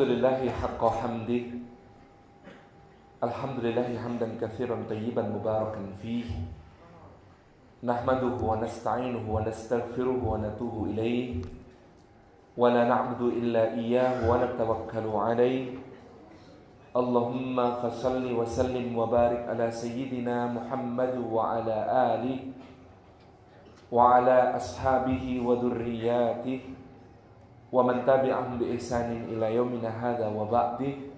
الحمد لله حق حمده الحمد لله حمدا كثيرا طيبا مباركا فيه. نحمده ونستعينه ونستغفره ونتوب إليه. ولا نعبد إلا إياه ونتوكل عليه. اللهم فصل وسلم وبارك على سيدنا محمد وعلى آله وعلى أصحابه وذرياته. wa man tabi'ahum bi ihsanin ila yaumina hadza wa ba'di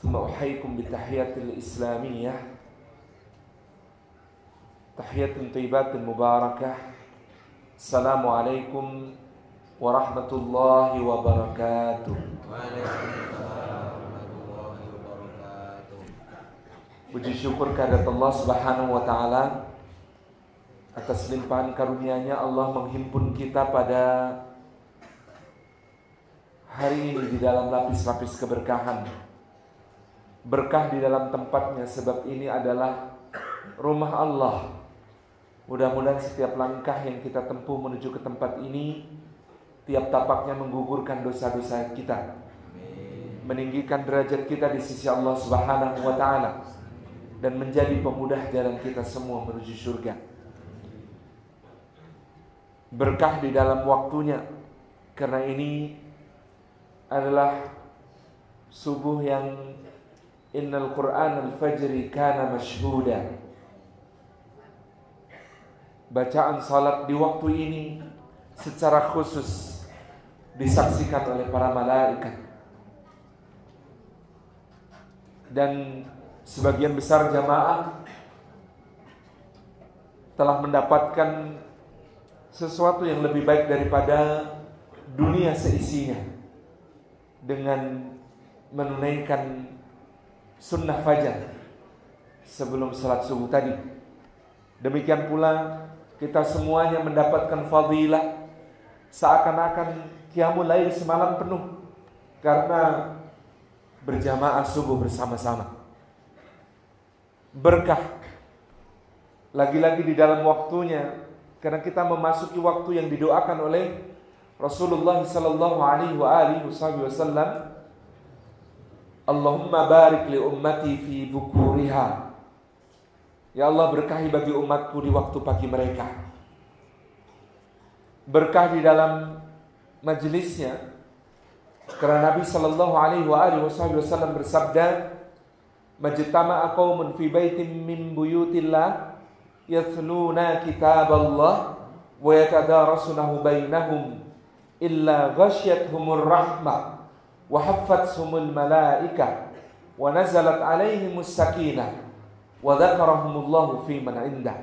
thumma uhayyikum bi tahiyatil islamiyah tahiyatun thayyibatun mubarakah. Assalamu alaikum warahmatullahi wabarakatuh Puji syukur kehadirat Allah Subhanahu wa taala atas limpahan karunia-Nya. Allah menghimpun kita pada hari ini di dalam lapis-lapis keberkahan. Berkah di dalam tempatnya sebab ini adalah rumah Allah. Mudah-mudahan setiap langkah yang kita tempuh menuju ke tempat ini tiap tapaknya menggugurkan dosa-dosa kita. Meninggikan derajat kita di sisi Allah Subhanahu wa taala dan menjadi pemudah jalan kita semua menuju surga. Berkah di dalam waktunya karena ini adalah subuh yang innal Qur'an al-fajri kana mashhuda. Bacaan salat di waktu ini secara khusus disaksikan oleh para malaikat. Dan sebagian besar jamaah telah mendapatkan sesuatu yang lebih baik daripada dunia seisinya dengan menunaikan sunnah fajar sebelum salat subuh tadi. Demikian pula kita semuanya mendapatkan fadilah seakan-akan qiyamul lail semalam penuh karena berjamaah subuh bersama-sama. Berkah lagi-lagi di dalam waktunya karena kita memasuki waktu yang didoakan oleh Rasulullah sallallahu alaihi wa alihi wasallam Allahumma barik li ummati fi bukuriha. Ya Allah berkahi bagi umatku di waktu pagi mereka. Berkah di dalam majelisnya Karena Nabi sallallahu alaihi wa alihi wasallam bersabda Majtama'a qaumun fi baitin min buyutillah yathluna kitab Allah wa yatadarasunahu bainahum illa ghasyiyatuhumur rahmah wa haffathumul malaikah wa nazalat alaihimus sakinah wa dzakarahumullahu fi man indah.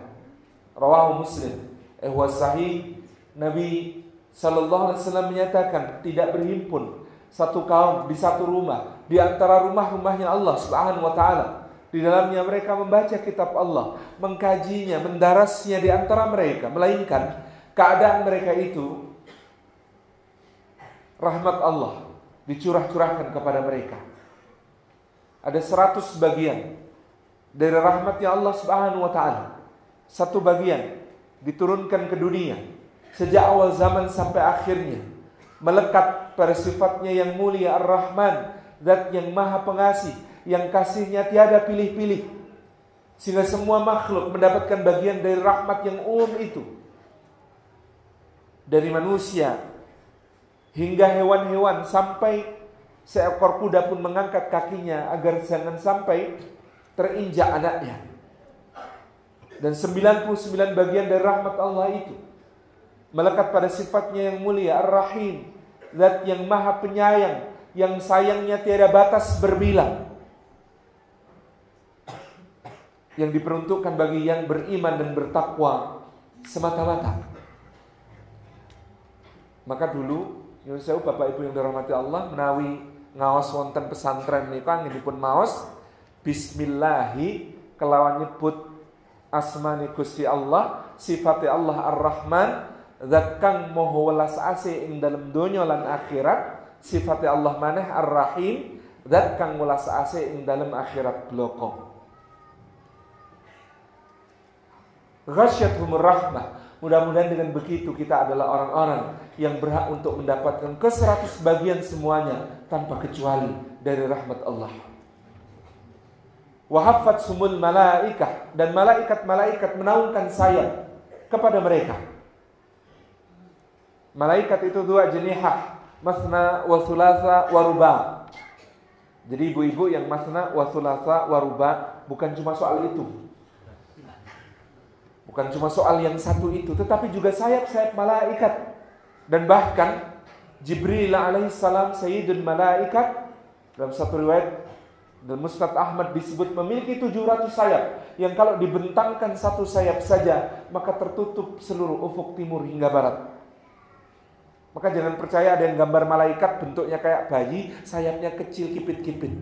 Rawahu muslim. Eh sahih. Nabi sallallahu alaihi wasallam menyatakan tidak berhimpun satu kaum di satu rumah di antara rumah-rumahnya Allah Subhanahu wa taala. Di dalamnya mereka membaca kitab Allah, mengkajinya, mendarasnya di antara mereka, melainkan keadaan mereka itu rahmat Allah dicurah-curahkan kepada mereka. Ada seratus bagian dari rahmatnya Allah Subhanahu wa taala. Satu bagian diturunkan ke dunia sejak awal zaman sampai akhirnya melekat pada sifatnya yang mulia Ar-Rahman, zat yang maha pengasih, yang kasihnya tiada pilih-pilih. Sehingga semua makhluk mendapatkan bagian dari rahmat yang umum itu. Dari manusia hingga hewan-hewan sampai seekor kuda pun mengangkat kakinya agar jangan sampai terinjak anaknya. Dan 99 bagian dari rahmat Allah itu melekat pada sifatnya yang mulia Ar-Rahim, zat yang maha penyayang, yang sayangnya tiada batas berbilang. Yang diperuntukkan bagi yang beriman dan bertakwa semata-mata. Maka dulu Nyun sewu Bapak Ibu yang dirahmati Allah menawi ngawas wonten pesantren niku pun maos bismillahi kelawan nyebut asmani Gusti Allah, sifati Allah Ar-Rahman, zat kang moho welas ase ing dalam donya lan akhirat, sifati Allah maneh Ar-Rahim, zat kang welas ase ing dalam akhirat bloko. Ghasyathumur rahmah Mudah-mudahan dengan begitu kita adalah orang-orang yang berhak untuk mendapatkan ke seratus bagian semuanya tanpa kecuali dari rahmat Allah. Wahafat sumul malaikah dan malaikat-malaikat menaungkan sayap kepada mereka. Malaikat itu dua jenihah, masna wa sulasa wa ruba. Jadi ibu-ibu yang masna wa sulasa wa ruba bukan cuma soal itu. Bukan cuma soal yang satu itu, tetapi juga sayap-sayap malaikat. Dan bahkan Jibril alaihissalam sayyidul malaikat dalam satu riwayat dan Musnad Ahmad disebut memiliki 700 sayap yang kalau dibentangkan satu sayap saja maka tertutup seluruh ufuk timur hingga barat. Maka jangan percaya ada yang gambar malaikat bentuknya kayak bayi, sayapnya kecil kipit-kipit.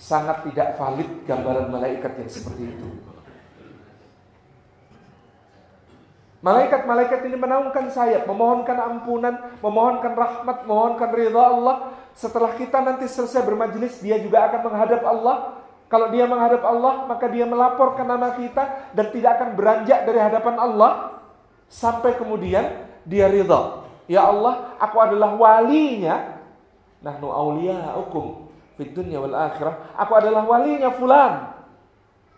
Sangat tidak valid gambaran malaikat yang seperti itu. Malaikat-malaikat ini menaungkan sayap, memohonkan ampunan, memohonkan rahmat, memohonkan ridha Allah. Setelah kita nanti selesai bermajelis, dia juga akan menghadap Allah. Kalau dia menghadap Allah, maka dia melaporkan nama kita dan tidak akan beranjak dari hadapan Allah sampai kemudian dia ridha. Ya Allah, aku adalah walinya. Nahnu awliya'ukum fid dunya wal akhirah. Aku adalah walinya fulan.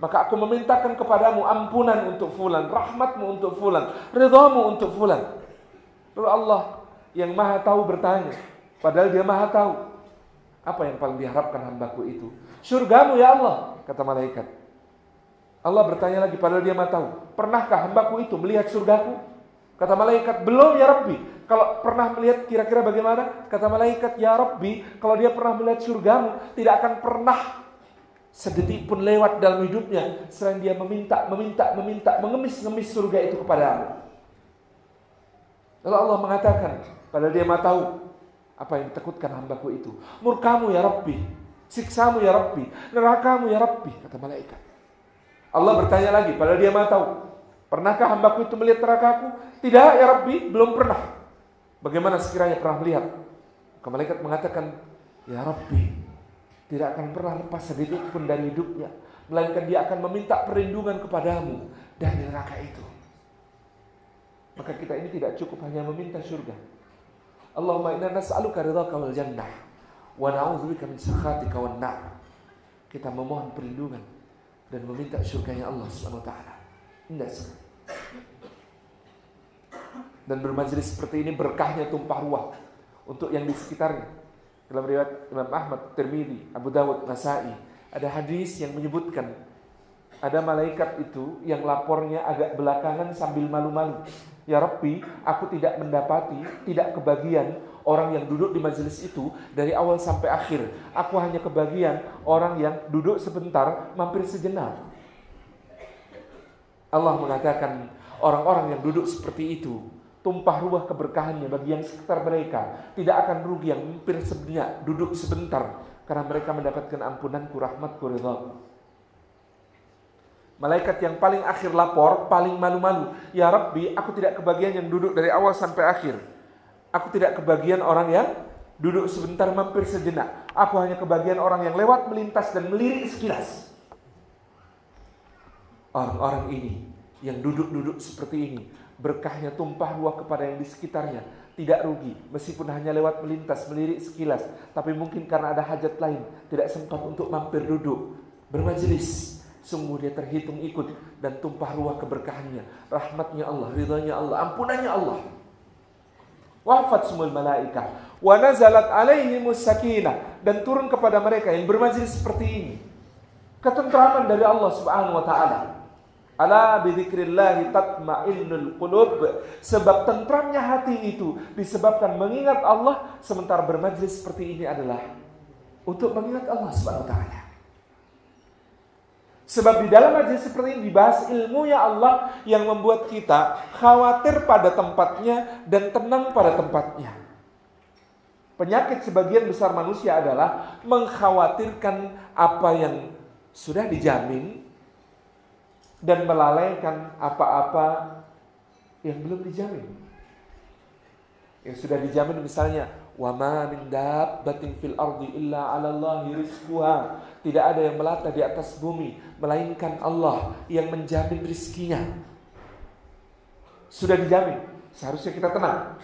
Maka aku memintakan kepadamu ampunan untuk fulan, rahmatmu untuk fulan, ridhamu untuk fulan. Lalu Allah yang maha tahu bertanya, padahal dia maha tahu. Apa yang paling diharapkan hambaku itu? Surgamu ya Allah, kata malaikat. Allah bertanya lagi, padahal dia maha tahu. Pernahkah hambaku itu melihat surgaku? Kata malaikat, belum ya Rabbi. Kalau pernah melihat kira-kira bagaimana? Kata malaikat, ya Rabbi, kalau dia pernah melihat surgamu, tidak akan pernah sedetik pun lewat dalam hidupnya selain dia meminta, meminta, meminta, mengemis-ngemis surga itu kepada Allah. Lalu Allah mengatakan, padahal dia mau tahu apa yang ditakutkan hambaku itu. Murkamu ya Rabbi, siksamu ya Rabbi, nerakamu ya Rabbi, kata malaikat. Allah bertanya lagi, padahal dia mau tahu. Pernahkah hambaku itu melihat nerakaku? Tidak ya Rabbi, belum pernah. Bagaimana sekiranya pernah melihat? Maka malaikat mengatakan, ya Rabbi, tidak akan pernah lepas sedikit pun dari hidupnya. Melainkan dia akan meminta perlindungan kepadamu dari neraka itu. Maka kita ini tidak cukup hanya meminta surga. Allahumma inna nas'aluka ridhaka wal jannah wa na'udzubika min sakhatika wan nar. Kita memohon perlindungan dan meminta surganya Allah Subhanahu wa taala. Indah Dan bermajlis seperti ini berkahnya tumpah ruah untuk yang di sekitarnya dalam riwayat Imam Ahmad, Tirmidzi, Abu Dawud, Nasai, ada hadis yang menyebutkan ada malaikat itu yang lapornya agak belakangan sambil malu-malu. Ya Rabbi, aku tidak mendapati, tidak kebagian orang yang duduk di majelis itu dari awal sampai akhir. Aku hanya kebagian orang yang duduk sebentar, mampir sejenak. Allah mengatakan orang-orang yang duduk seperti itu tumpah ruah keberkahannya bagi yang sekitar mereka. Tidak akan rugi yang hampir sebenyak duduk sebentar karena mereka mendapatkan ampunanku, rahmatku, ridha. Malaikat yang paling akhir lapor, paling malu-malu. Ya Rabbi, aku tidak kebagian yang duduk dari awal sampai akhir. Aku tidak kebagian orang yang duduk sebentar mampir sejenak. Aku hanya kebagian orang yang lewat melintas dan melirik sekilas. Orang-orang ini yang duduk-duduk seperti ini berkahnya tumpah ruah kepada yang di sekitarnya. Tidak rugi, meskipun hanya lewat melintas, melirik sekilas. Tapi mungkin karena ada hajat lain, tidak sempat untuk mampir duduk, bermajelis. Sungguh dia terhitung ikut dan tumpah ruah keberkahannya. Rahmatnya Allah, ridhanya Allah, ampunannya Allah. Wafat semua malaika. Wa nazalat alaihimus sakinah. Dan turun kepada mereka yang bermajelis seperti ini. Ketentraman dari Allah subhanahu wa ta'ala. Ala bidzikrillah tatmainnul qulub. Sebab tentramnya hati itu disebabkan mengingat Allah sementara bermajlis seperti ini adalah untuk mengingat Allah Subhanahu wa taala. Sebab di dalam majlis seperti ini dibahas ilmunya Allah yang membuat kita khawatir pada tempatnya dan tenang pada tempatnya. Penyakit sebagian besar manusia adalah mengkhawatirkan apa yang sudah dijamin dan melalaikan apa-apa yang belum dijamin. Yang sudah dijamin misalnya wa ma min dabbatin fil ardi illa 'ala Allahi rizquha. Tidak ada yang melata di atas bumi melainkan Allah yang menjamin rizkinya. sudah dijamin. Seharusnya kita tenang.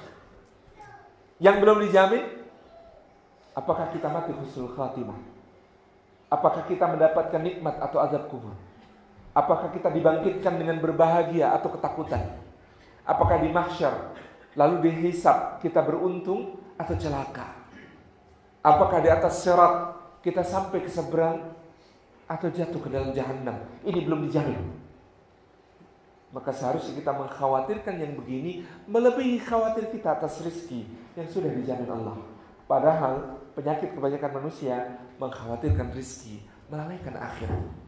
Yang belum dijamin, apakah kita mati husnul khatimah? Apakah kita mendapatkan nikmat atau azab kubur? Apakah kita dibangkitkan dengan berbahagia atau ketakutan? Apakah di mahsyar lalu dihisap kita beruntung atau celaka? Apakah di atas serat kita sampai ke seberang atau jatuh ke dalam jahanam? Ini belum dijamin. Maka seharusnya kita mengkhawatirkan yang begini melebihi khawatir kita atas rizki yang sudah dijamin Allah. Padahal penyakit kebanyakan manusia mengkhawatirkan rizki, melalaikan akhirat.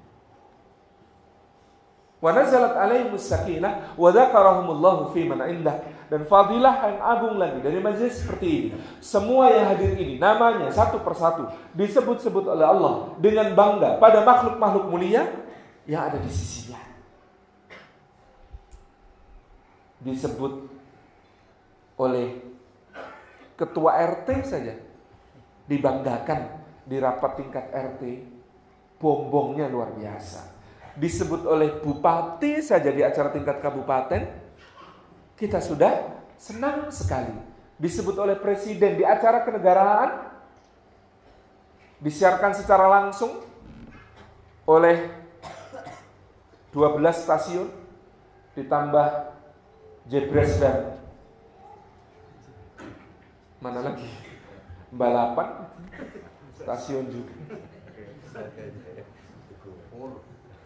Wa nazalat alaihimus sakinah fi man indah dan fadilah yang agung lagi dari majelis seperti ini. Semua yang hadir ini namanya satu persatu disebut-sebut oleh Allah dengan bangga pada makhluk-makhluk mulia yang ada di sisinya. disebut oleh ketua RT saja dibanggakan di rapat tingkat RT bombongnya luar biasa disebut oleh bupati saja di acara tingkat kabupaten kita sudah senang sekali. Disebut oleh presiden di acara kenegaraan disiarkan secara langsung oleh 12 stasiun ditambah Jebres dan mana lagi? Balapan stasiun juga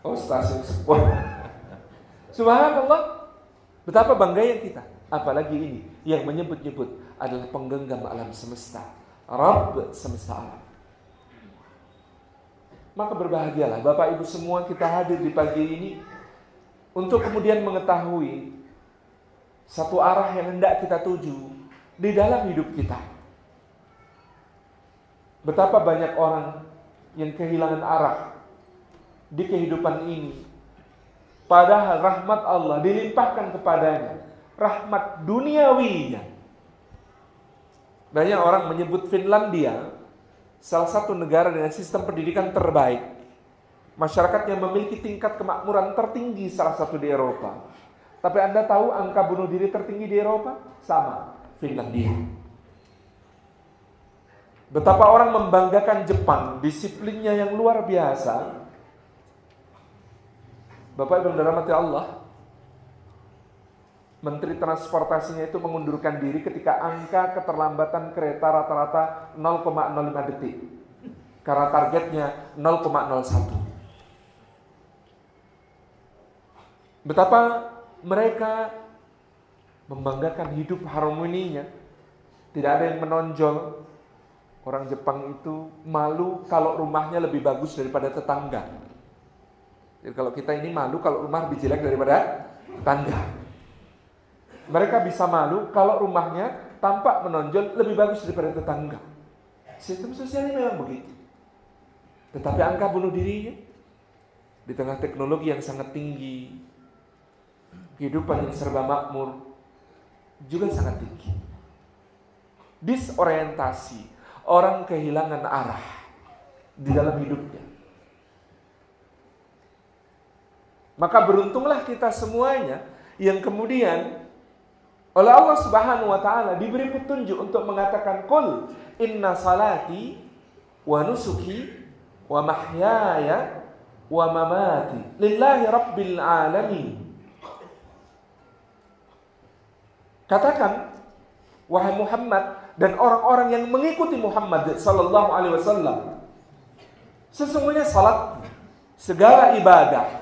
oh stasiun sebuah subhanallah. Betapa bangganya kita. Apalagi ini yang menyebut-nyebut adalah penggenggam alam semesta. Rabb semesta alam. Maka berbahagialah Bapak Ibu semua kita hadir di pagi ini untuk kemudian mengetahui satu arah yang hendak kita tuju di dalam hidup kita. Betapa banyak orang yang kehilangan arah di kehidupan ini. Padahal rahmat Allah dilimpahkan kepadanya. Rahmat duniawinya. Banyak orang menyebut Finlandia salah satu negara dengan sistem pendidikan terbaik. Masyarakat yang memiliki tingkat kemakmuran tertinggi salah satu di Eropa. Tapi Anda tahu angka bunuh diri tertinggi di Eropa? Sama, Finlandia. Betapa orang membanggakan Jepang, disiplinnya yang luar biasa. Bapak Ibu dirahmati Allah, Menteri transportasinya itu mengundurkan diri ketika angka keterlambatan kereta rata-rata 0,05 detik. Karena targetnya 0,01. Betapa mereka membanggakan hidup harmoninya. Tidak ada yang menonjol. Orang Jepang itu malu kalau rumahnya lebih bagus daripada tetangga. Jadi kalau kita ini malu kalau rumah lebih jelek daripada tetangga. Mereka bisa malu kalau rumahnya tampak menonjol lebih bagus daripada tetangga. Sistem sosialnya memang begitu. Tetapi angka bunuh dirinya di tengah teknologi yang sangat tinggi, kehidupan yang serba makmur juga sangat tinggi. Disorientasi, orang kehilangan arah di dalam hidupnya. Maka beruntunglah kita semuanya yang kemudian oleh Allah Subhanahu wa taala diberi petunjuk untuk mengatakan qul inna salati wa nusuki wa mahyaya wa mamati lillahi rabbil alamin Katakan, wahai Muhammad dan orang-orang yang mengikuti Muhammad sallallahu alaihi wasallam. Sesungguhnya salat segala ibadah,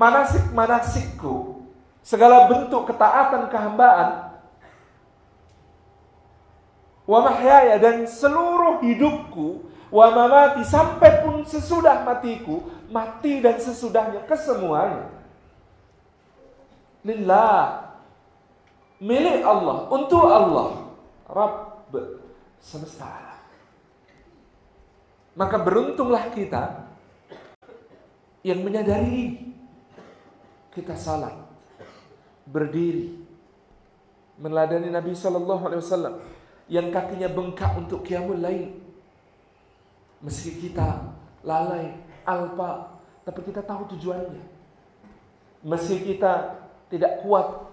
manasik-manasikku, segala bentuk ketaatan kehambaan wa mahyaya dan seluruh hidupku wa mamati sampai pun sesudah matiku mati dan sesudahnya kesemuanya lillah milik Allah, untuk Allah, Rabb semesta. Maka beruntunglah kita yang menyadari. Kita salat, berdiri, meladani Nabi Shallallahu Alaihi Wasallam yang kakinya bengkak untuk kiamul lain. Meski kita lalai, alpa, tapi kita tahu tujuannya. Meski kita tidak kuat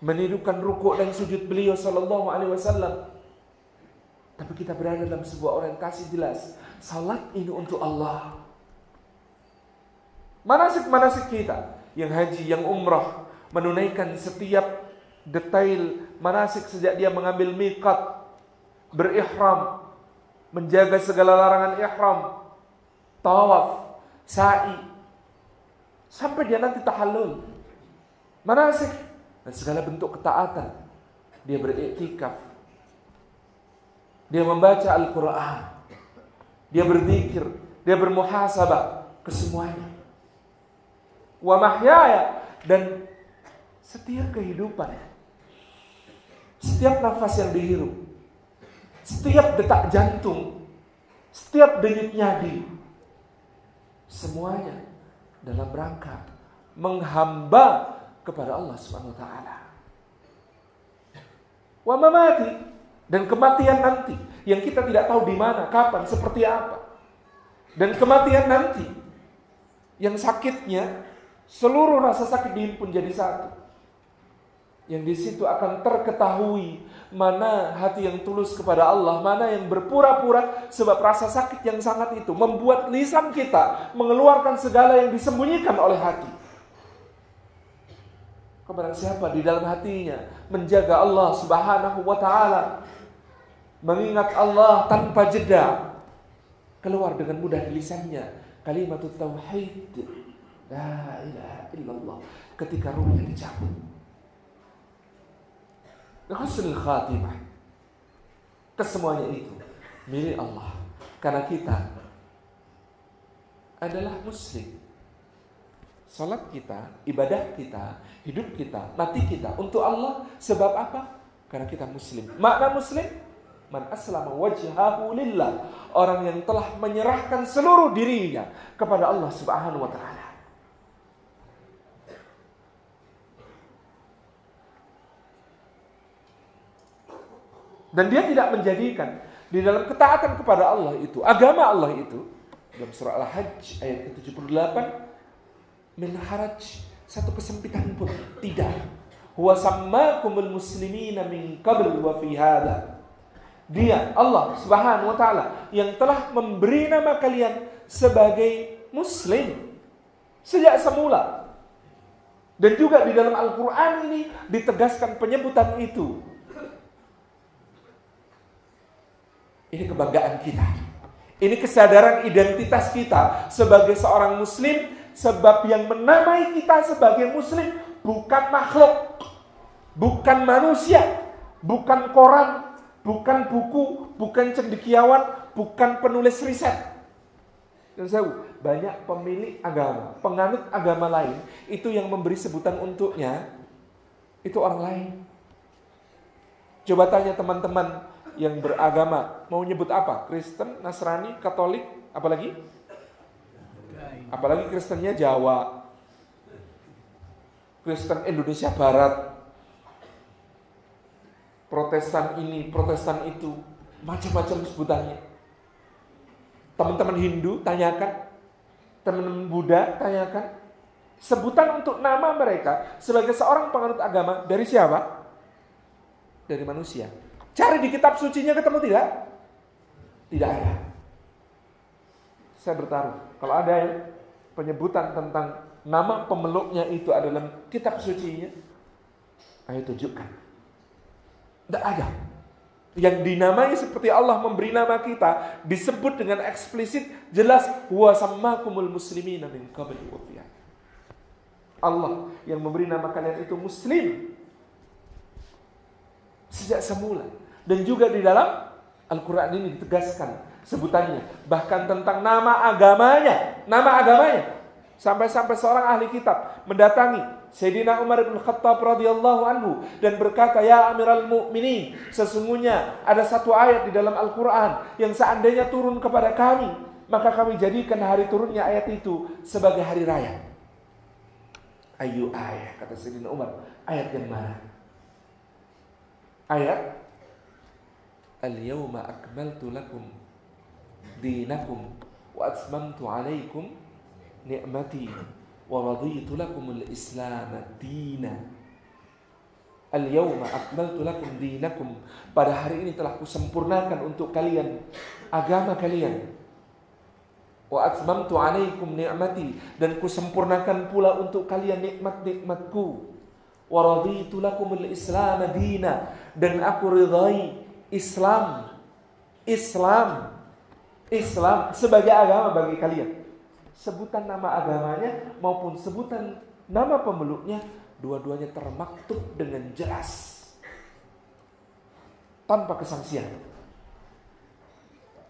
menirukan rukuk dan sujud beliau sallallahu alaihi wasallam. Tapi kita berada dalam sebuah orientasi jelas. Salat ini untuk Allah. Manasik-manasik kita yang haji, yang umrah, menunaikan setiap detail manasik sejak dia mengambil miqat, berihram, menjaga segala larangan ihram, tawaf, sa'i, sampai dia nanti tahallul. Manasik dan segala bentuk ketaatan. Dia beriktikaf. Dia membaca Al-Quran. Dia berzikir. Dia bermuhasabah. Kesemuanya. Wa mahyaya. Dan setiap kehidupan. Setiap nafas yang dihirup. Setiap detak jantung. Setiap denyut nyadi. Semuanya dalam rangka menghamba kepada Allah Subhanahu wa taala. Wa mamati dan kematian nanti yang kita tidak tahu di mana, kapan, seperti apa. Dan kematian nanti yang sakitnya seluruh rasa sakit dihimpun jadi satu. Yang di situ akan terketahui mana hati yang tulus kepada Allah, mana yang berpura-pura sebab rasa sakit yang sangat itu membuat lisan kita mengeluarkan segala yang disembunyikan oleh hati. Kepada siapa di dalam hatinya menjaga Allah Subhanahu wa taala? Mengingat Allah tanpa jeda keluar dengan mudah di lisannya. Kalimat tauhid la ilaha illallah ketika ruhnya dicabut husnul khatimah kesemuanya itu milik Allah karena kita adalah muslim Salat kita, ibadah kita, hidup kita, mati kita untuk Allah sebab apa? Karena kita muslim. Makna muslim man aslama wajhahu lillah. Orang yang telah menyerahkan seluruh dirinya kepada Allah Subhanahu wa taala. Dan dia tidak menjadikan di dalam ketaatan kepada Allah itu, agama Allah itu dalam surah Al-Hajj ayat ke-78 min haraj satu kesempitan pun tidak. Huwa sammakumul muslimina min qabl wa fi hada dia Allah Subhanahu wa taala yang telah memberi nama kalian sebagai muslim sejak semula. Dan juga di dalam Al-Qur'an ini ditegaskan penyebutan itu ini kebanggaan kita ini kesadaran identitas kita sebagai seorang muslim Sebab yang menamai kita sebagai muslim bukan makhluk, bukan manusia, bukan koran, bukan buku, bukan cendekiawan, bukan penulis riset. Dan saya banyak pemilik agama, penganut agama lain, itu yang memberi sebutan untuknya, itu orang lain. Coba tanya teman-teman yang beragama, mau nyebut apa? Kristen, Nasrani, Katolik, apalagi? Apalagi Kristennya Jawa. Kristen Indonesia Barat. Protestan ini, Protestan itu, macam-macam sebutannya. Teman-teman Hindu tanyakan, teman-teman Buddha tanyakan, sebutan untuk nama mereka sebagai seorang penganut agama dari siapa? Dari manusia. Cari di kitab sucinya ketemu tidak? Tidak ada. Saya bertaruh. Kalau ada penyebutan tentang nama pemeluknya itu adalah kitab sucinya, ayo tunjukkan. Tidak ada. Yang dinamai seperti Allah memberi nama kita disebut dengan eksplisit jelas min qabli Allah yang memberi nama kalian itu muslim sejak semula dan juga di dalam Al-Qur'an ini ditegaskan sebutannya, bahkan tentang nama agamanya, nama agamanya. Sampai-sampai seorang ahli kitab mendatangi Sayyidina Umar bin Khattab radhiyallahu anhu dan berkata, "Ya Amiral Mukminin, sesungguhnya ada satu ayat di dalam Al-Qur'an yang seandainya turun kepada kami, maka kami jadikan hari turunnya ayat itu sebagai hari raya." Ayu ayat kata Sayyidina Umar, ayat yang mana? Ayat Al-yawma akmaltu lakum dinakum wa atmamtu alaikum ni'mati wa raditu lakumul islam dina Al-yawma akmaltu lakum dinakum. Pada hari ini telah kusempurnakan untuk kalian agama kalian. Wa atmamtu alaikum ni'mati dan kusempurnakan pula untuk kalian nikmat-nikmatku. Wa raditu Islam dina dan aku ridai Islam Islam Islam sebagai agama bagi kalian. Sebutan nama agamanya maupun sebutan nama pemeluknya Dua-duanya termaktub dengan jelas. Tanpa kesangsian.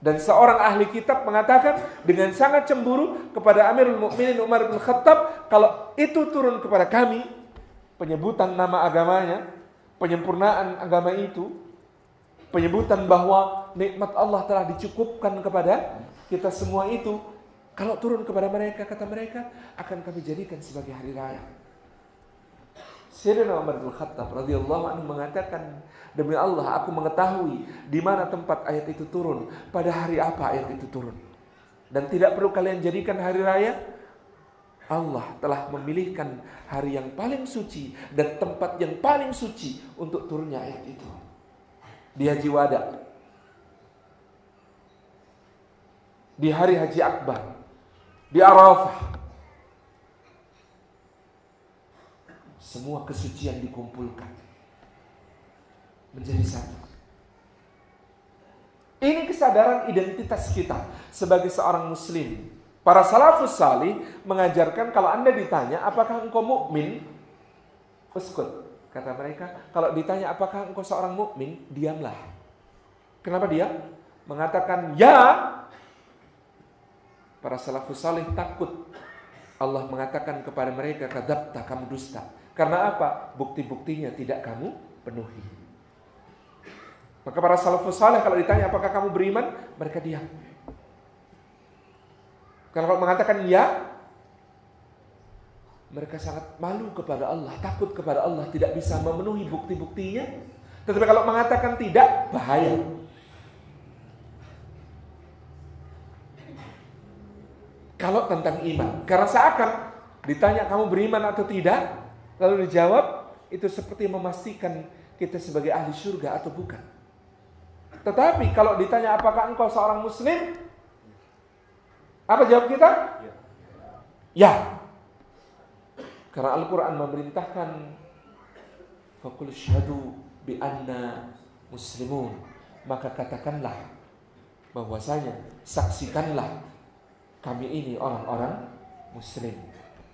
Dan seorang ahli kitab mengatakan dengan sangat cemburu kepada Amirul Mukminin Umar bin Khattab kalau itu turun kepada kami penyebutan nama agamanya, penyempurnaan agama itu, penyebutan bahwa nikmat Allah telah dicukupkan kepada kita semua itu kalau turun kepada mereka kata mereka akan kami jadikan sebagai hari raya. Sayyidina Umar bin Khattab radhiyallahu anhu mengatakan, demi Allah aku mengetahui di mana tempat ayat itu turun, pada hari apa ayat itu turun. Dan tidak perlu kalian jadikan hari raya. Allah telah memilihkan hari yang paling suci dan tempat yang paling suci untuk turunnya ayat itu. Di Haji Wada. Di hari Haji Akbar. Di Arafah semua kesucian dikumpulkan menjadi satu. Ini kesadaran identitas kita sebagai seorang muslim. Para salafus salih mengajarkan kalau Anda ditanya apakah engkau mukmin? Uskut. Kata mereka, kalau ditanya apakah engkau seorang mukmin, diamlah. Kenapa diam? Mengatakan ya. Para salafus salih takut Allah mengatakan kepada mereka, kadabta kamu dusta. Karena apa? Bukti-buktinya tidak kamu penuhi. Maka para salafus saleh kalau ditanya apakah kamu beriman, mereka diam. Kalau mengatakan ya, mereka sangat malu kepada Allah, takut kepada Allah, tidak bisa memenuhi bukti-buktinya. Tetapi kalau mengatakan tidak, bahaya. Kalau tentang iman, karena seakan ditanya kamu beriman atau tidak, Lalu dijawab, itu seperti memastikan kita sebagai ahli surga atau bukan. Tetapi kalau ditanya apakah engkau seorang muslim? Apa jawab kita? Ya. Karena Al-Quran memerintahkan Fakul syahadu bi anna muslimun Maka katakanlah bahwasanya saksikanlah kami ini orang-orang muslim.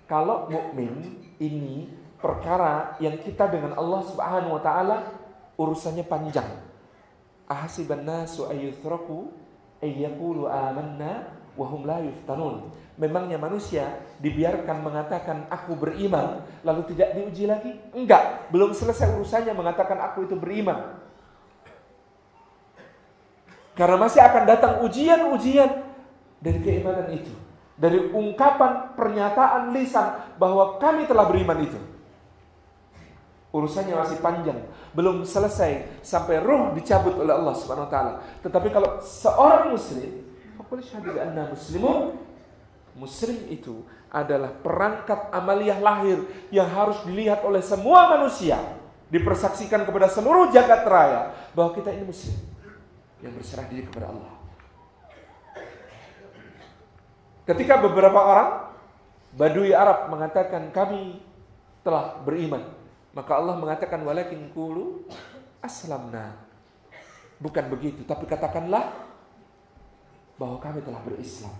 Kalau mukmin ini perkara yang kita dengan Allah Subhanahu wa taala urusannya panjang. Ahasiban nasu ayyuthraku ayyaqulu amanna wa hum la yuftanun. Memangnya manusia dibiarkan mengatakan aku beriman lalu tidak diuji lagi? Enggak, belum selesai urusannya mengatakan aku itu beriman. Karena masih akan datang ujian-ujian dari keimanan itu. Dari ungkapan pernyataan lisan bahwa kami telah beriman itu. Urusannya masih panjang, belum selesai sampai ruh dicabut oleh Allah Subhanahu wa taala. Tetapi kalau seorang muslim, faqul syahadu anna muslimun, muslim itu adalah perangkat amaliyah lahir yang harus dilihat oleh semua manusia, dipersaksikan kepada seluruh jagat raya bahwa kita ini muslim yang berserah diri kepada Allah. Ketika beberapa orang Badui Arab mengatakan kami telah beriman maka Allah mengatakan walakin kulu aslamna. Bukan begitu, tapi katakanlah bahwa kami telah berislam.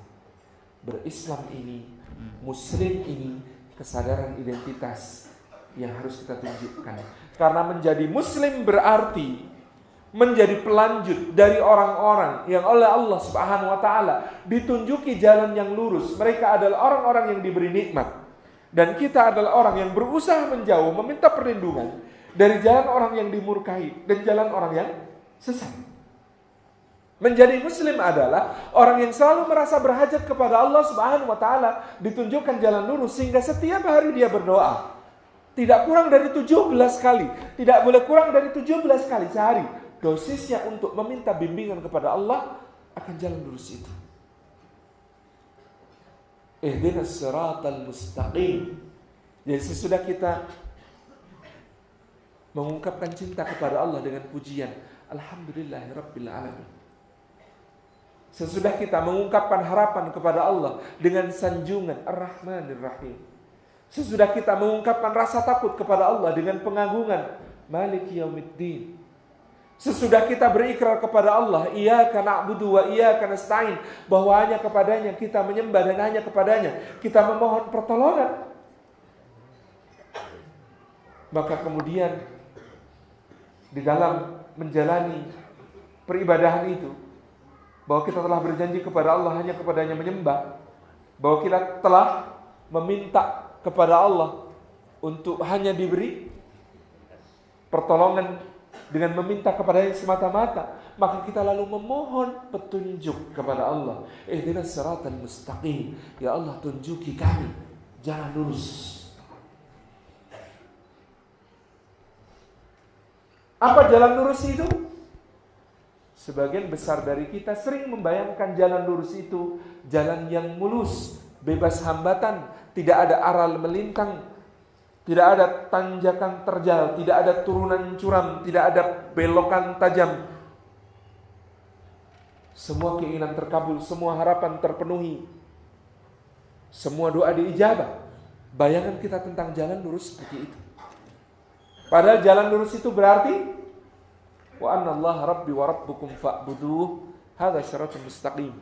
Berislam ini, muslim ini kesadaran identitas yang harus kita tunjukkan. Karena menjadi muslim berarti menjadi pelanjut dari orang-orang yang oleh Allah Subhanahu wa taala ditunjuki jalan yang lurus. Mereka adalah orang-orang yang diberi nikmat. Dan kita adalah orang yang berusaha menjauh, meminta perlindungan dari jalan orang yang dimurkai dan jalan orang yang sesat. Menjadi muslim adalah orang yang selalu merasa berhajat kepada Allah Subhanahu wa taala, ditunjukkan jalan lurus sehingga setiap hari dia berdoa. Tidak kurang dari 17 kali, tidak boleh kurang dari 17 kali sehari. Dosisnya untuk meminta bimbingan kepada Allah akan jalan lurus itu. Ihdinas siratal mustaqim. Jadi sesudah kita mengungkapkan cinta kepada Allah dengan pujian Alhamdulillahirabbil alamin. Sesudah kita mengungkapkan harapan kepada Allah dengan sanjungan Ar-Rahmanir Rahim. Sesudah kita mengungkapkan rasa takut kepada Allah dengan pengagungan Maliki Yaumiddin. Sesudah kita berikrar kepada Allah, ia karena na'budu wa karena nasta'in, bahwa hanya kepadanya kita menyembah dan hanya kepadanya kita memohon pertolongan. Maka kemudian di dalam menjalani peribadahan itu bahwa kita telah berjanji kepada Allah hanya kepadanya menyembah, bahwa kita telah meminta kepada Allah untuk hanya diberi pertolongan dengan meminta kepada yang semata-mata, maka kita lalu memohon petunjuk kepada Allah. Ihdinas siratal mustaqim. Ya Allah, tunjuki kami jalan lurus. Apa jalan lurus itu? Sebagian besar dari kita sering membayangkan jalan lurus itu jalan yang mulus, bebas hambatan, tidak ada aral melintang, tidak ada tanjakan terjal, tidak ada turunan curam, tidak ada belokan tajam. Semua keinginan terkabul, semua harapan terpenuhi. Semua doa diijabah. Bayangan kita tentang jalan lurus seperti itu. Padahal jalan lurus itu berarti wa anna Allah rabbi wa rabbukum fa'buduh. Hadza syaratun mustaqim.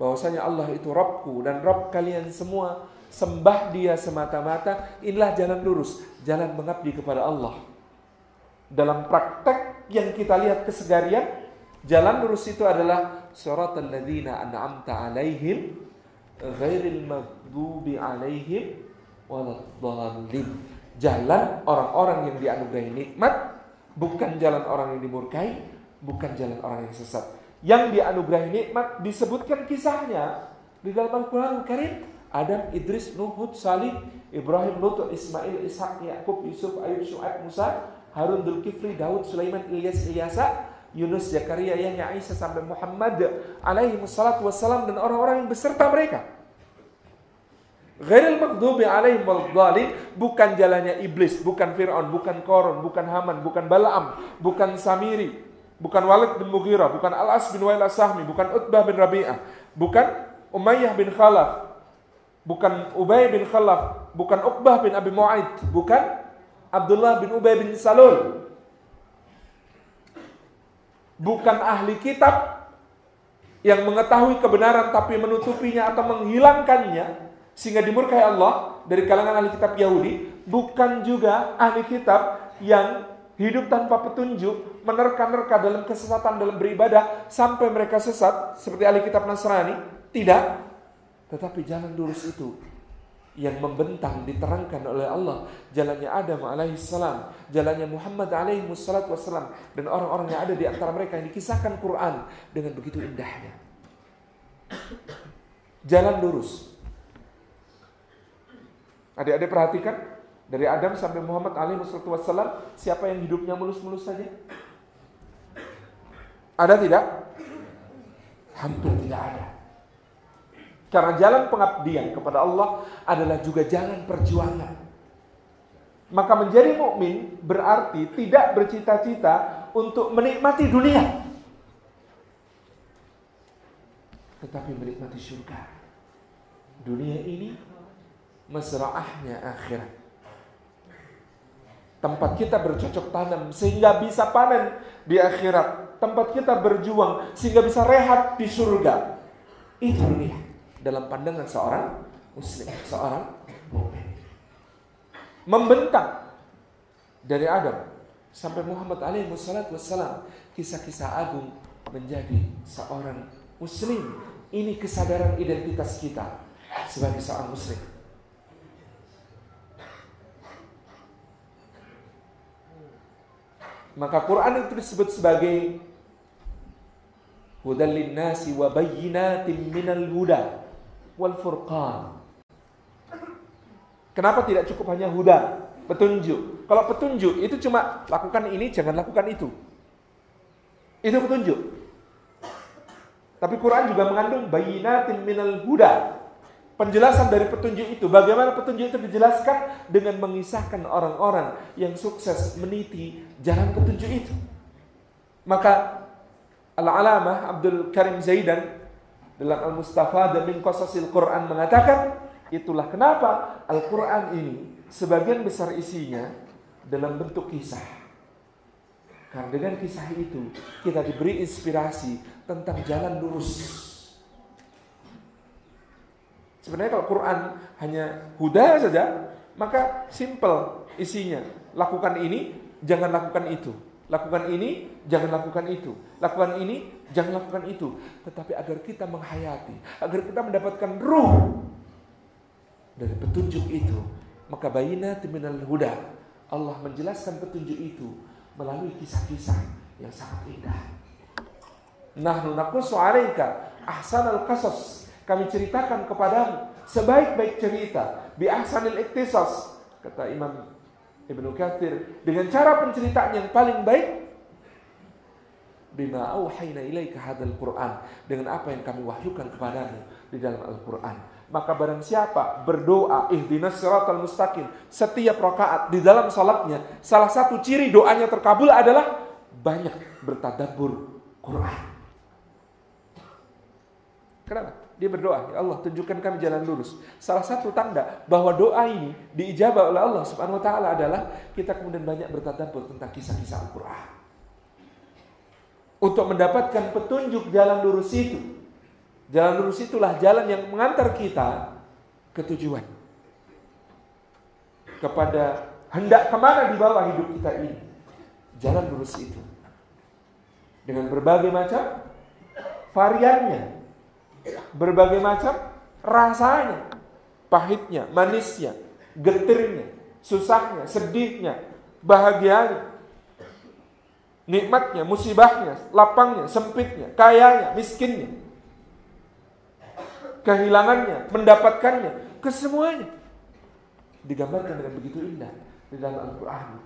Bahwasanya Allah itu Rabbku dan Rabb kalian semua sembah dia semata-mata inilah jalan lurus jalan mengabdi kepada Allah. Dalam praktek yang kita lihat kesegarian jalan lurus itu adalah siratal ladzina an'amta alaihim ghairil maghdubi alaihim waladdallin. Jalan orang-orang yang dianugerahi nikmat bukan jalan orang yang dimurkai, bukan jalan orang yang sesat. Yang dianugerahi nikmat disebutkan kisahnya di dalam Al-Quran Karim. Adam, Idris, Nuh, Hud, Salih, Ibrahim, Lut, Ismail, Ishak, Yakub, Yusuf, Ayub, Shu'aib, Musa, Harun, Dzulkifli, Daud, Sulaiman, Ilyas, Ilyasa, Yunus, Zakaria, Yahya, Isa sampai Muhammad alaihi wassalam dan orang-orang yang beserta mereka. Ghairil maghdubi alaihim waladhdallin bukan jalannya iblis, bukan Firaun, bukan Korun, bukan Haman, bukan Balaam, bukan Samiri, bukan Walid bin Mughirah, bukan Al-As bin Wail Sahmi, bukan Utbah bin Rabi'ah, bukan Umayyah bin Khalaf, bukan Ubay bin Khalaf, bukan Uqbah bin Abi Mu'aid, bukan Abdullah bin Ubay bin Salul. Bukan ahli kitab yang mengetahui kebenaran tapi menutupinya atau menghilangkannya, sehingga dimurkai Allah dari kalangan ahli kitab Yahudi bukan juga ahli kitab yang hidup tanpa petunjuk, menerka-nerka dalam kesesatan dalam beribadah sampai mereka sesat seperti ahli kitab Nasrani, tidak. Tetapi jalan lurus itu yang membentang diterangkan oleh Allah. Jalannya Adam alaihissalam jalannya Muhammad alaihi wassalam dan orang-orang yang ada di antara mereka yang dikisahkan Quran dengan begitu indahnya. Jalan lurus Adik-adik perhatikan dari Adam sampai Muhammad alaihi wasallam siapa yang hidupnya mulus-mulus saja? Ada tidak? Hampir tidak ada. Karena jalan pengabdian kepada Allah adalah juga jalan perjuangan. Maka menjadi mukmin berarti tidak bercita-cita untuk menikmati dunia. Tetapi menikmati surga. Dunia ini mesraahnya akhirat. Tempat kita bercocok tanam sehingga bisa panen di akhirat. Tempat kita berjuang sehingga bisa rehat di surga. Itu dunia dalam pandangan seorang muslim, seorang mukmin. Membentang dari Adam sampai Muhammad alaihi wassalam kisah-kisah agung menjadi seorang muslim. Ini kesadaran identitas kita sebagai seorang muslim. Maka Quran itu disebut sebagai hudal nasi wa bayyinatin minal huda wal furqan. Kenapa tidak cukup hanya huda, petunjuk? Kalau petunjuk itu cuma lakukan ini, jangan lakukan itu. Itu petunjuk. Tapi Quran juga mengandung bayinatin minal huda. Penjelasan dari petunjuk itu, bagaimana petunjuk itu dijelaskan dengan mengisahkan orang-orang yang sukses meniti jalan petunjuk itu. Maka Al-Alamah Abdul Karim Zaidan dalam Al-Mustafa dan min Qasasil Quran mengatakan, itulah kenapa Al-Quran ini sebagian besar isinya dalam bentuk kisah. Karena dengan kisah itu kita diberi inspirasi tentang jalan lurus Sebenarnya kalau Quran hanya huda saja, maka simple isinya. Lakukan ini, jangan lakukan itu. Lakukan ini, jangan lakukan itu. Lakukan ini, jangan lakukan itu. Tetapi agar kita menghayati, agar kita mendapatkan ruh dari petunjuk itu, maka bayina timinal huda. Allah menjelaskan petunjuk itu melalui kisah-kisah yang sangat indah. Nahnu naqussu 'alaika ahsanal qasas kami ceritakan kepadamu sebaik-baik cerita bi ahsanil iktisas kata Imam Ibnu Katsir dengan cara penceritaan yang paling baik bima auhayna ilaika hadzal Qur'an dengan apa yang kami wahyukan kepadamu di dalam Al-Qur'an. Maka barang siapa berdoa ihdinas siratal mustaqim setiap rakaat di dalam salatnya salah satu ciri doanya terkabul adalah banyak bertadabbur Quran. Kenapa dia berdoa, ya Allah tunjukkan kami jalan lurus. Salah satu tanda bahwa doa ini diijabah oleh Allah Subhanahu wa taala adalah kita kemudian banyak bertadabbur tentang kisah-kisah Al-Qur'an. Untuk mendapatkan petunjuk jalan lurus itu. Jalan lurus itulah jalan yang mengantar kita ke tujuan. Kepada hendak ke mana di bawah hidup kita ini. Jalan lurus itu. Dengan berbagai macam variannya berbagai macam rasanya, pahitnya, manisnya, getirnya, susahnya, sedihnya, bahagianya, nikmatnya, musibahnya, lapangnya, sempitnya, kayanya, miskinnya, kehilangannya, mendapatkannya, kesemuanya. Digambarkan dengan begitu indah di dalam Al-Quran.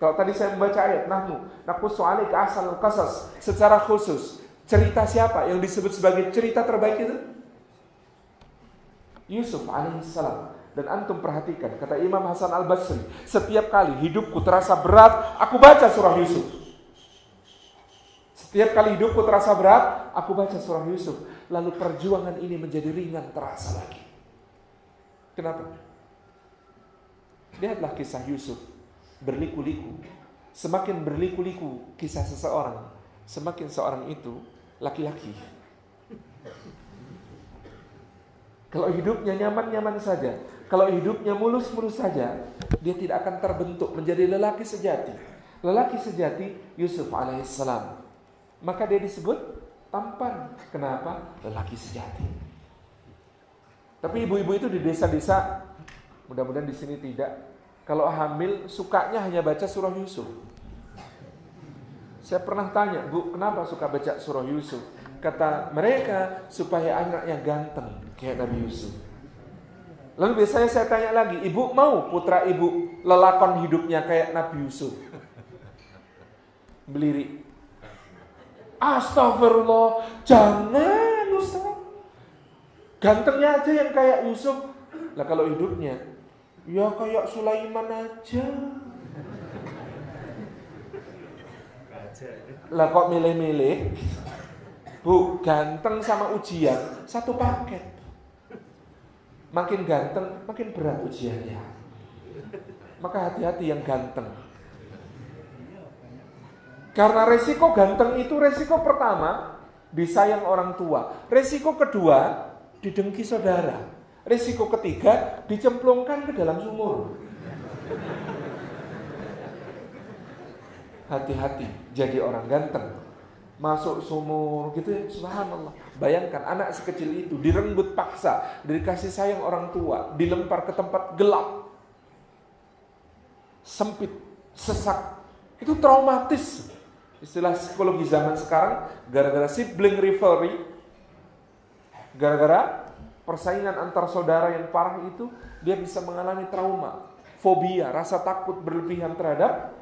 Kalau tadi saya membaca ayat Nahnu nakusu ke asal kasas secara khusus Cerita siapa yang disebut sebagai cerita terbaik itu? Yusuf alaihissalam. Dan antum perhatikan, kata Imam Hasan al-Basri, setiap kali hidupku terasa berat, aku baca surah Yusuf. Setiap kali hidupku terasa berat, aku baca surah Yusuf. Lalu perjuangan ini menjadi ringan terasa lagi. Kenapa? Lihatlah kisah Yusuf berliku-liku. Semakin berliku-liku kisah seseorang, semakin seorang itu laki-laki. Kalau hidupnya nyaman-nyaman saja, kalau hidupnya mulus-mulus saja, dia tidak akan terbentuk menjadi lelaki sejati. Lelaki sejati Yusuf alaihissalam. Maka dia disebut tampan. Kenapa? Lelaki sejati. Tapi ibu-ibu itu di desa-desa, mudah-mudahan di sini tidak. Kalau hamil, sukanya hanya baca surah Yusuf. Saya pernah tanya, Bu, kenapa suka baca surah Yusuf? Kata mereka, supaya anaknya ganteng kayak Nabi Yusuf. Lalu biasanya saya tanya lagi, ibu mau putra ibu lelakon hidupnya kayak Nabi Yusuf? Belirik. Astagfirullah, jangan Ustaz. Gantengnya aja yang kayak Yusuf. Lah kalau hidupnya, ya kayak Sulaiman aja. Lah kok milih-milih? Bu, ganteng sama ujian satu paket. Makin ganteng, makin berat ujiannya. Maka hati-hati yang ganteng. Karena resiko ganteng itu resiko pertama disayang orang tua. Resiko kedua didengki saudara. Resiko ketiga dicemplungkan ke dalam sumur. Hati-hati jadi orang ganteng. Masuk sumur gitu ya subhanallah. Bayangkan anak sekecil itu direnggut paksa dikasih sayang orang tua dilempar ke tempat gelap. Sempit sesak. Itu traumatis. Istilah psikologi zaman sekarang gara-gara sibling rivalry gara-gara persaingan antar saudara yang parah itu dia bisa mengalami trauma fobia rasa takut berlebihan terhadap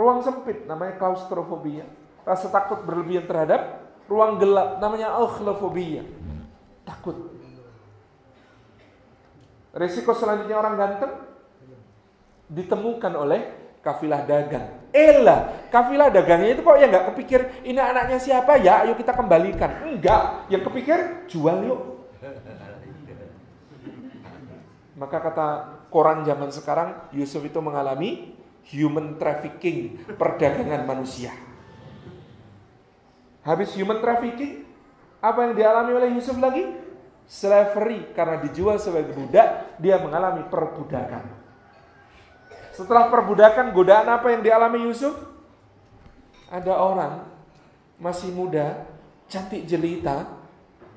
Ruang sempit namanya klaustrofobia. Rasa takut berlebihan terhadap ruang gelap namanya akhlofobia. Takut. Resiko selanjutnya orang ganteng ditemukan oleh kafilah dagang. Elah, kafilah dagangnya itu kok ya nggak kepikir ini anaknya siapa ya, ayo kita kembalikan. Enggak, yang kepikir jual yuk. Maka kata koran zaman sekarang, Yusuf itu mengalami human trafficking, perdagangan manusia. Habis human trafficking, apa yang dialami oleh Yusuf lagi? Slavery, karena dijual sebagai budak, dia mengalami perbudakan. Setelah perbudakan, godaan apa yang dialami Yusuf? Ada orang masih muda, cantik jelita,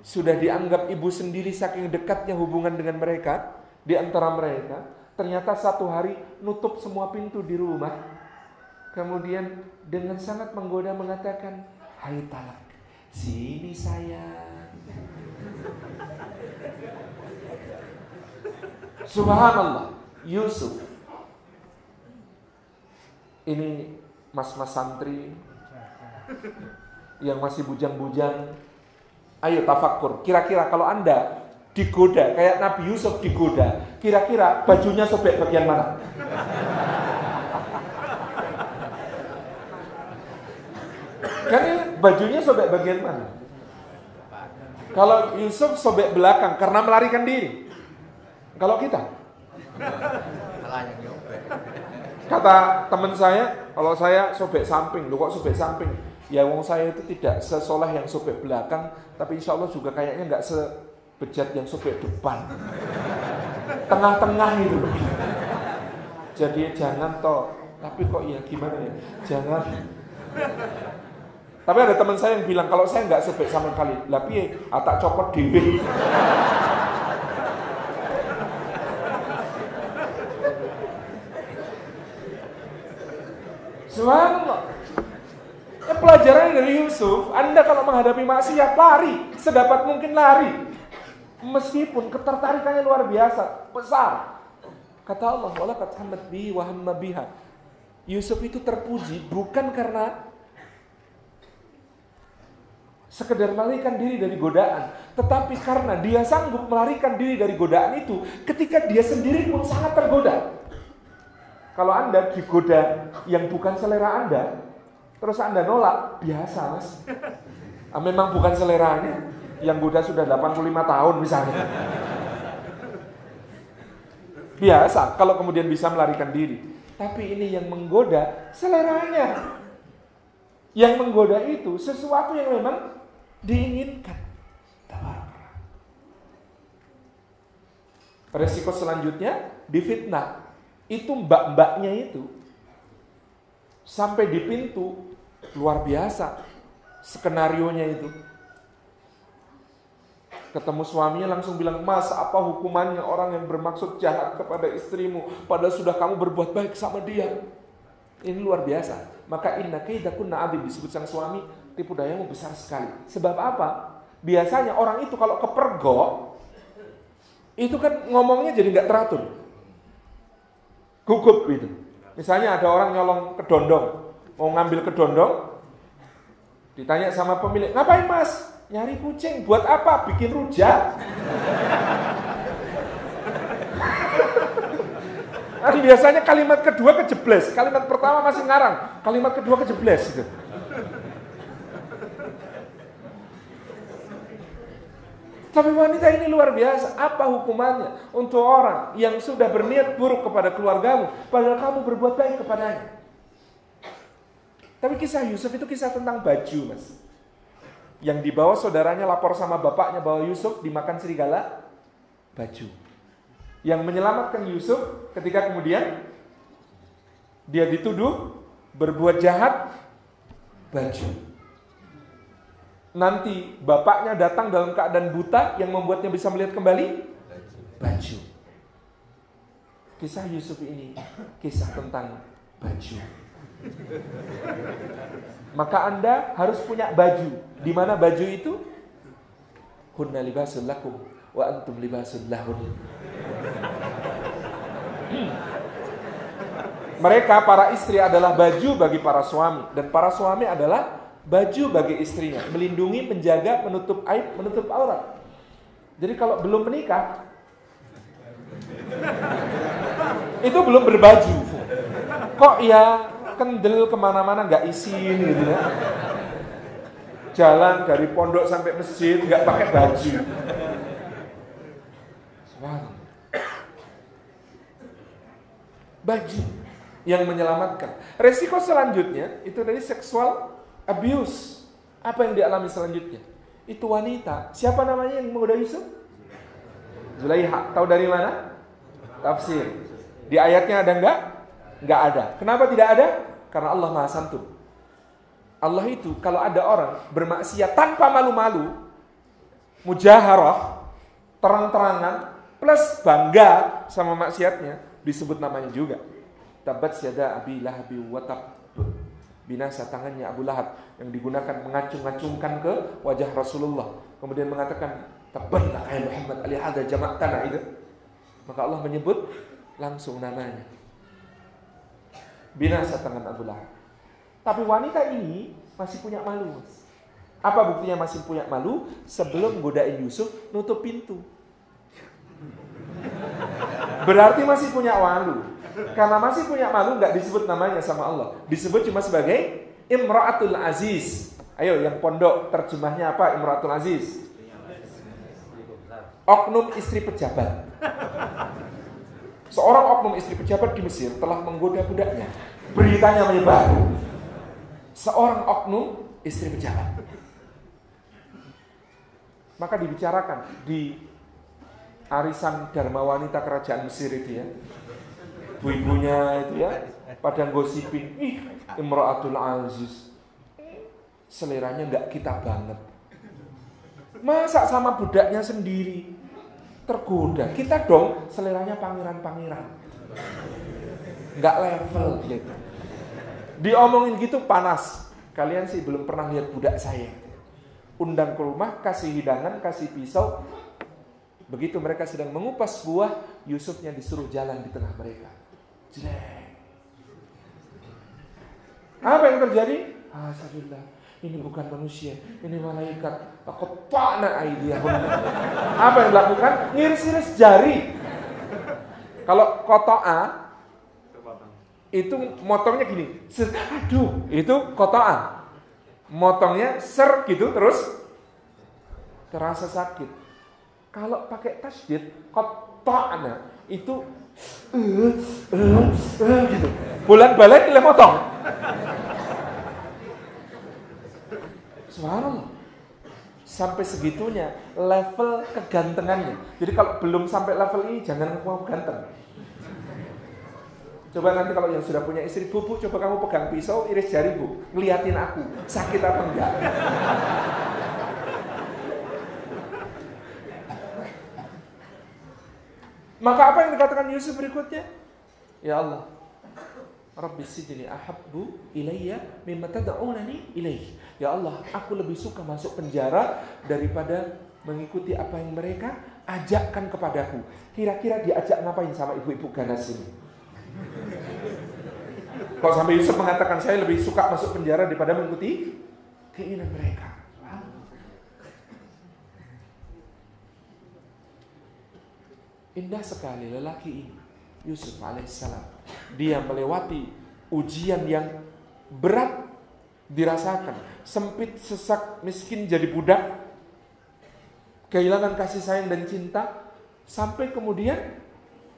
sudah dianggap ibu sendiri saking dekatnya hubungan dengan mereka di antara mereka. Ternyata satu hari nutup semua pintu di rumah. Kemudian dengan sangat menggoda mengatakan, Hai talak, sini saya. Subhanallah, Yusuf ini mas-mas santri yang masih bujang-bujang. Ayo tafakur. Kira-kira kalau Anda digoda kayak Nabi Yusuf digoda, kira-kira bajunya sobek bagian mana? Kan ini bajunya sobek bagian mana? Kalau Yusuf sobek belakang karena melarikan diri. Kalau kita? Kata teman saya, kalau saya sobek samping, lu kok sobek samping? Ya wong saya itu tidak sesoleh yang sobek belakang, tapi insya Allah juga kayaknya nggak sebejat yang sobek depan. Tengah-tengah itu. Jadi jangan toh, tapi kok ya gimana ya? Jangan. Tapi ada teman saya yang bilang kalau saya nggak sobek sama kali, tapi atak copot dewi. Subhanallah. Ya, pelajaran dari Yusuf, Anda kalau menghadapi maksiat lari, sedapat mungkin lari. Meskipun ketertarikannya luar biasa, besar. Kata Allah, "Walakat hamad bi wa biha." Yusuf itu terpuji bukan karena sekedar melarikan diri dari godaan, tetapi karena dia sanggup melarikan diri dari godaan itu ketika dia sendiri pun sangat tergoda. Kalau Anda digoda yang bukan selera Anda, terus Anda nolak, biasa mas. Ah, memang bukan seleranya, yang goda sudah 85 tahun misalnya. Biasa kalau kemudian bisa melarikan diri. Tapi ini yang menggoda seleranya. Yang menggoda itu sesuatu yang memang diinginkan. Resiko selanjutnya difitnah itu mbak-mbaknya itu sampai di pintu luar biasa skenario nya itu. Ketemu suaminya langsung bilang, Mas apa hukumannya orang yang bermaksud jahat kepada istrimu Padahal sudah kamu berbuat baik sama dia Ini luar biasa Maka inna kaidakunna adim disebut sang suami Tipu dayamu besar sekali Sebab apa? Biasanya orang itu kalau kepergok Itu kan ngomongnya jadi nggak teratur gugup itu. Misalnya ada orang nyolong kedondong, mau ngambil kedondong, ditanya sama pemilik, ngapain mas? Nyari kucing, buat apa? Bikin rujak. Nanti biasanya kalimat kedua kejebles, kalimat pertama masih ngarang, kalimat kedua kejebles gitu. Tapi wanita ini luar biasa. Apa hukumannya untuk orang yang sudah berniat buruk kepada keluargamu, padahal kamu berbuat baik kepadanya? Tapi kisah Yusuf itu kisah tentang baju, mas. Yang dibawa saudaranya lapor sama bapaknya bahwa Yusuf dimakan serigala, baju. Yang menyelamatkan Yusuf ketika kemudian dia dituduh berbuat jahat, baju nanti bapaknya datang dalam keadaan buta yang membuatnya bisa melihat kembali baju. Kisah Yusuf ini kisah tentang baju. Maka Anda harus punya baju. Di mana baju itu? Hunna libasul lakum wa antum libasul lahun. Mereka para istri adalah baju bagi para suami dan para suami adalah baju bagi istrinya, melindungi, menjaga, menutup aib, menutup aurat. Jadi kalau belum menikah, itu belum berbaju. Kok ya kendel ke mana-mana nggak isin gitu ya. Jalan dari pondok sampai masjid nggak pakai baju. Baju yang menyelamatkan. Resiko selanjutnya itu dari seksual abuse. Apa yang dialami selanjutnya? Itu wanita. Siapa namanya yang menggoda Yusuf? Zulaiha. Tahu dari mana? Tafsir. Di ayatnya ada enggak? Enggak ada. Kenapa tidak ada? Karena Allah Maha Santun. Allah itu kalau ada orang bermaksiat tanpa malu-malu, mujaharah, terang-terangan, plus bangga sama maksiatnya, disebut namanya juga. Tabat siada abi lahabi watab binasa tangannya Abu Lahab yang digunakan mengacung-acungkan ke wajah Rasulullah. Kemudian mengatakan, "Tabbanna ya Muhammad ali hada tanah itu." Maka Allah menyebut langsung namanya. Binasa tangan Abu Lahab. Tapi wanita ini masih punya malu. Apa buktinya masih punya malu? Sebelum godain Yusuf, nutup pintu. Berarti masih punya malu. Karena masih punya malu nggak disebut namanya sama Allah. Disebut cuma sebagai Imra'atul Aziz. Ayo yang pondok terjemahnya apa Imra'atul Aziz? Oknum istri pejabat. Seorang oknum istri pejabat di Mesir telah menggoda budaknya. Beritanya menyebar. Seorang oknum istri pejabat. Maka dibicarakan di arisan Dharma Wanita Kerajaan Mesir itu ya ibu-ibunya itu ya pada gosipin ih Imra'atul Aziz seleranya nggak kita banget masa sama budaknya sendiri tergoda. Kita dong seleranya pangeran-pangeran. Nggak level gitu. Diomongin gitu panas. Kalian sih belum pernah lihat budak saya. Undang ke rumah kasih hidangan kasih pisau. Begitu mereka sedang mengupas buah Yusufnya disuruh jalan di tengah mereka. Apa yang terjadi? Alhamdulillah. Ini bukan manusia, ini malaikat. Aku ta'na aidiyahum. Apa yang dilakukan? Ngiris-ngiris jari. Kalau kotoa itu motongnya gini. Ser, aduh, itu kotoa. Motongnya ser gitu terus terasa sakit. Kalau pakai tasdid, kota'na itu uh, uh, uh, gitu. Bulan balik ile motong. Subhanallah. Sampai segitunya level kegantengannya. Jadi kalau belum sampai level ini jangan mau ganteng. Coba nanti kalau yang sudah punya istri bu, bu coba kamu pegang pisau, iris jari bu, ngeliatin aku, sakit apa enggak? Maka apa yang dikatakan Yusuf berikutnya? Ya Allah, Rabbi sijni ahabbu ilayya mimma tad'unani ilaih. Ya Allah, aku lebih suka masuk penjara daripada mengikuti apa yang mereka ajakkan kepadaku. Kira-kira diajak ngapain sama ibu-ibu ganas ini? Kalau sampai Yusuf mengatakan saya lebih suka masuk penjara daripada mengikuti keinginan mereka. Indah sekali lelaki ini, Yusuf alaihissalam. Dia melewati ujian yang berat dirasakan. Sempit, sesak, miskin jadi budak. Kehilangan kasih sayang dan cinta. Sampai kemudian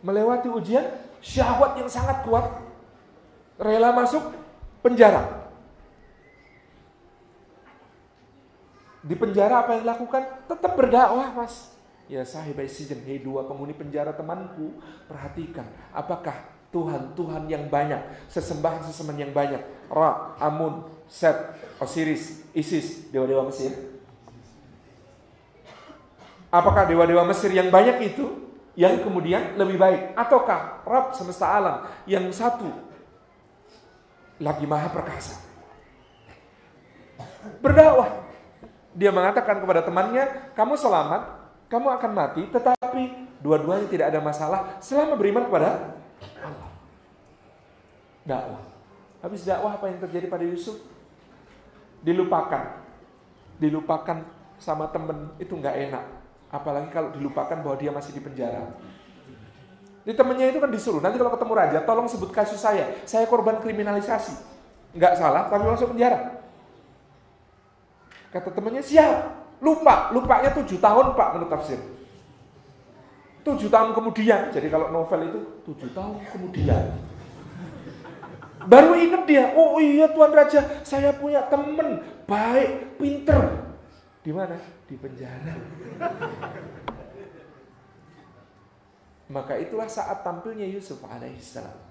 melewati ujian syahwat yang sangat kuat. Rela masuk penjara. Di penjara apa yang dilakukan? Tetap berdakwah mas Ya sahibai sijen, hei dua penghuni penjara temanku, perhatikan apakah Tuhan, Tuhan yang banyak, sesembahan-sesembahan yang banyak, Ra, Amun, Set, Osiris, Isis, dewa-dewa Mesir. Apakah dewa-dewa Mesir yang banyak itu yang kemudian lebih baik? Ataukah Rab semesta alam yang satu lagi maha perkasa? Berdakwah. Dia mengatakan kepada temannya, kamu selamat kamu akan mati, tetapi dua-duanya tidak ada masalah selama beriman kepada Allah. Dakwah. Habis dakwah apa yang terjadi pada Yusuf? Dilupakan. Dilupakan sama temen itu nggak enak. Apalagi kalau dilupakan bahwa dia masih di penjara. Di temennya itu kan disuruh, nanti kalau ketemu raja, tolong sebut kasus saya. Saya korban kriminalisasi. Nggak salah, tapi masuk penjara. Kata temennya, siap. Lupa, lupanya tujuh tahun pak menurut tafsir. Tujuh tahun kemudian, jadi kalau novel itu tujuh tahun kemudian. Baru ingat dia, oh iya Tuan Raja, saya punya temen baik, pinter. Di mana? Di penjara. Maka itulah saat tampilnya Yusuf alaihissalam.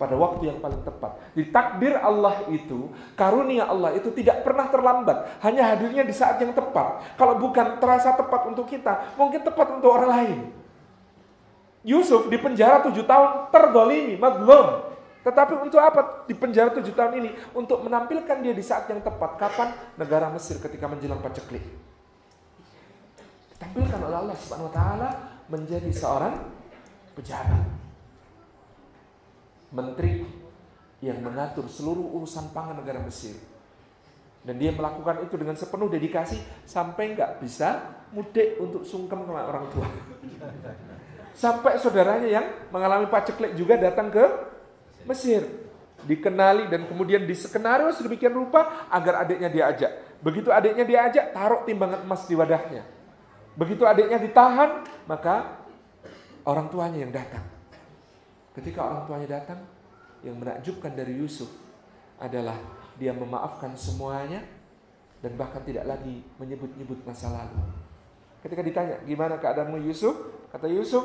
Pada waktu yang paling tepat. Di takdir Allah itu, karunia Allah itu tidak pernah terlambat. Hanya hadirnya di saat yang tepat. Kalau bukan terasa tepat untuk kita, mungkin tepat untuk orang lain. Yusuf di penjara tujuh tahun terdolimi, madlum. Tetapi untuk apa di penjara tujuh tahun ini? Untuk menampilkan dia di saat yang tepat. Kapan? Negara Mesir ketika menjelang paceklik. Ditampilkan oleh Allah Subhanahu Wa menjadi seorang pejabat, menteri yang mengatur seluruh urusan pangan negara Mesir. Dan dia melakukan itu dengan sepenuh dedikasi sampai nggak bisa mudik untuk sungkem ke orang tua. Sampai saudaranya yang mengalami paceklik juga datang ke Mesir. Dikenali dan kemudian diskenario sedemikian rupa agar adiknya diajak. Begitu adiknya diajak, taruh timbangan emas di wadahnya. Begitu adiknya ditahan, maka orang tuanya yang datang. Ketika orang tuanya datang, yang menakjubkan dari Yusuf adalah dia memaafkan semuanya dan bahkan tidak lagi menyebut-nyebut masa lalu. Ketika ditanya, gimana keadaanmu Yusuf? Kata Yusuf,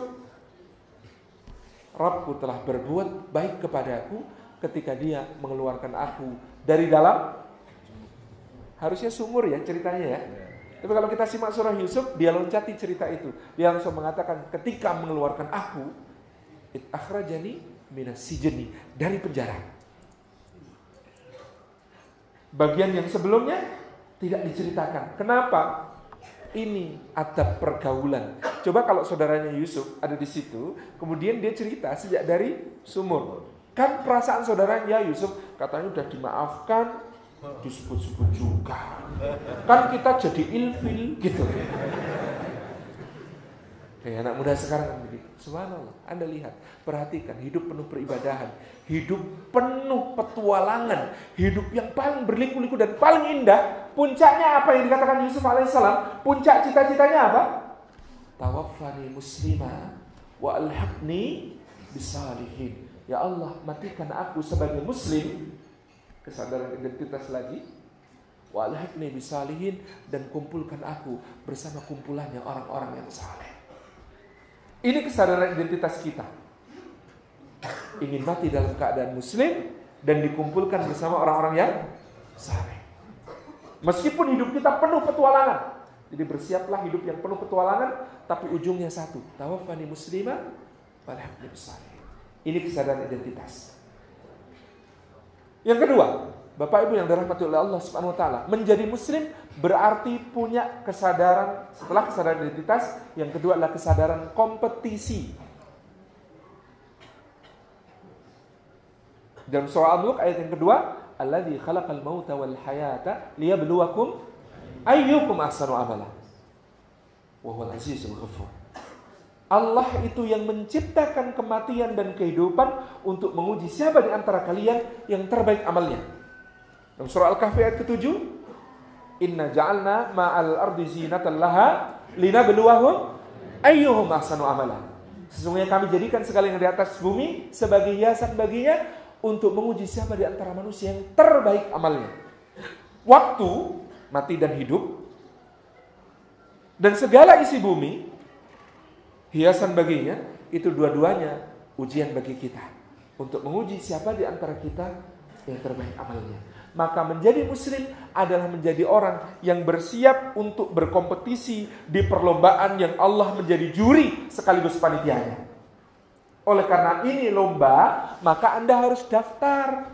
Rabbku telah berbuat baik kepadaku ketika dia mengeluarkan aku dari dalam harusnya sumur ya ceritanya ya tapi kalau kita simak surah Yusuf, dia loncati cerita itu. Dia langsung mengatakan, ketika mengeluarkan aku, it akhrajani minas sijeni, dari penjara. Bagian yang sebelumnya tidak diceritakan. Kenapa? Ini adab pergaulan. Coba kalau saudaranya Yusuf ada di situ, kemudian dia cerita sejak dari sumur. Kan perasaan saudaranya Yusuf katanya udah dimaafkan, disebut-sebut juga. Kan kita jadi ilfil gitu. Kayak anak muda sekarang begitu. Subhanallah. Anda lihat, perhatikan hidup penuh peribadahan, hidup penuh petualangan, hidup yang paling berliku-liku dan paling indah. Puncaknya apa yang dikatakan Yusuf alaihissalam? Puncak cita-citanya apa? Tawaffani muslimah wa alhaqni bisalihin. Ya Allah, matikan aku sebagai muslim kesadaran identitas lagi wa alhaqni bisalihin dan kumpulkan aku bersama kumpulannya orang-orang yang saleh. Ini kesadaran identitas kita. Ingin mati dalam keadaan muslim dan dikumpulkan bersama orang-orang yang saleh. Meskipun hidup kita penuh petualangan. Jadi bersiaplah hidup yang penuh petualangan tapi ujungnya satu, tawafani muslimah wal bisalihin. Ini kesadaran identitas. Yang kedua, Bapak Ibu yang dirahmati oleh Allah Subhanahu wa taala, menjadi muslim berarti punya kesadaran setelah kesadaran identitas, yang kedua adalah kesadaran kompetisi. Dalam surah Al-Mulk ayat yang kedua, "Alladzi khalaqal mauta wal hayata liyabluwakum ayyukum ahsanu amala." Wa huwal azizul ghafur. Allah itu yang menciptakan kematian dan kehidupan untuk menguji siapa di antara kalian yang terbaik amalnya. Dalam surah Al-Kahfi ayat ke-7, Inna ja'alna ma'al ardi zinatan laha linabluwahum ayyuhum ahsanu amala. Sesungguhnya kami jadikan segala yang di atas bumi sebagai hiasan baginya untuk menguji siapa di antara manusia yang terbaik amalnya. Waktu, mati dan hidup, dan segala isi bumi hiasan baginya, itu dua-duanya ujian bagi kita. Untuk menguji siapa di antara kita yang terbaik amalnya. Maka menjadi muslim adalah menjadi orang yang bersiap untuk berkompetisi di perlombaan yang Allah menjadi juri sekaligus panitianya. Oleh karena ini lomba, maka Anda harus daftar.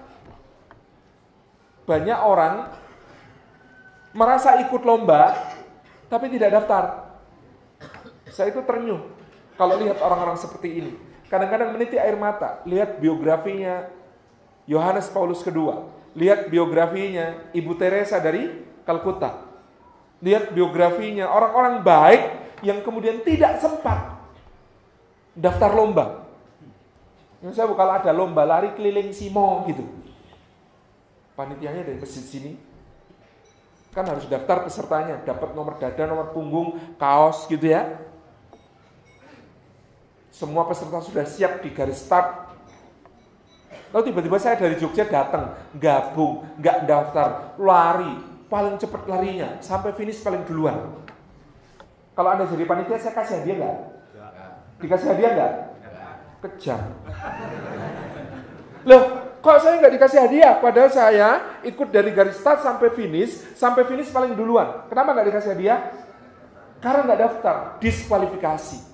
Banyak orang merasa ikut lomba, tapi tidak daftar. Saya itu ternyuh kalau lihat orang-orang seperti ini. Kadang-kadang meniti air mata. Lihat biografinya Yohanes Paulus II. Lihat biografinya Ibu Teresa dari Kalkuta. Lihat biografinya orang-orang baik yang kemudian tidak sempat daftar lomba. Misalnya kalau ada lomba lari keliling Simo gitu. Panitianya dari masjid sini kan harus daftar pesertanya, dapat nomor dada, nomor punggung, kaos gitu ya. Semua peserta sudah siap di garis start. Lalu tiba-tiba saya dari Jogja datang, gabung, nggak daftar, lari, paling cepat larinya, sampai finish paling duluan. Kalau Anda jadi panitia, saya kasih hadiah nggak? Dikasih hadiah nggak? Kejam. Loh, kok saya nggak dikasih hadiah? Padahal saya ikut dari garis start sampai finish, sampai finish paling duluan. Kenapa nggak dikasih hadiah? Karena nggak daftar, diskualifikasi.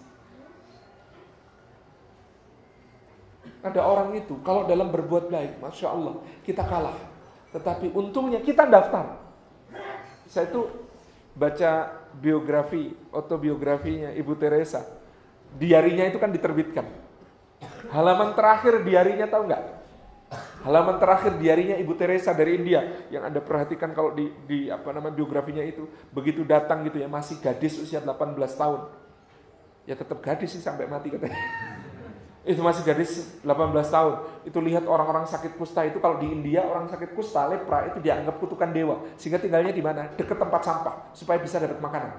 Ada orang itu, kalau dalam berbuat baik, Masya Allah, kita kalah. Tetapi untungnya kita daftar. Saya itu baca biografi, autobiografinya Ibu Teresa. Diarinya itu kan diterbitkan. Halaman terakhir diarinya tahu nggak? Halaman terakhir diarinya Ibu Teresa dari India yang Anda perhatikan kalau di, di apa namanya biografinya itu begitu datang gitu ya masih gadis usia 18 tahun. Ya tetap gadis sih sampai mati katanya. Itu masih gadis 18 tahun. Itu lihat orang-orang sakit kusta itu kalau di India orang sakit kusta lepra itu dianggap kutukan dewa sehingga tinggalnya di mana? Dekat tempat sampah supaya bisa dapat makanan.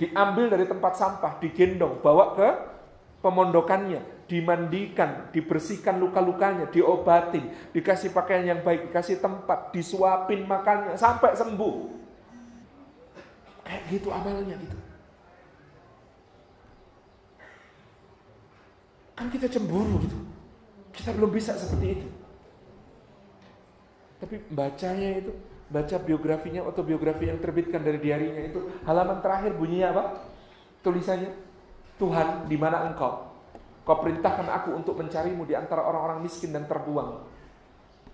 Diambil dari tempat sampah, digendong, bawa ke pemondokannya, dimandikan, dibersihkan luka-lukanya, diobatin, dikasih pakaian yang baik, dikasih tempat, disuapin makannya sampai sembuh. Kayak gitu amalnya gitu. Kan kita cemburu gitu. Kita belum bisa seperti itu. Tapi bacanya itu, baca biografinya, autobiografi yang terbitkan dari diarinya itu, halaman terakhir bunyinya apa? Tulisannya, Tuhan, di mana engkau? Kau perintahkan aku untuk mencarimu di antara orang-orang miskin dan terbuang.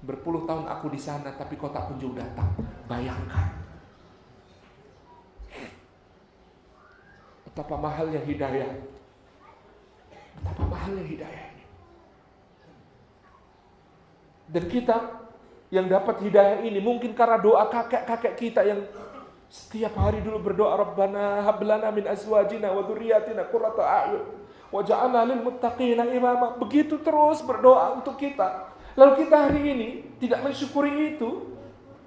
Berpuluh tahun aku di sana, tapi kau tak kunjung datang. Bayangkan. Betapa mahalnya hidayah. Betapa mahalnya hidayah ini. Dan kita yang dapat hidayah ini mungkin karena doa kakek-kakek kita yang setiap hari dulu berdoa Rabbana hablana min azwajina wa dzurriyyatina qurrata a'yun waj'alna lil muttaqina imama. Begitu terus berdoa untuk kita. Lalu kita hari ini tidak mensyukuri itu,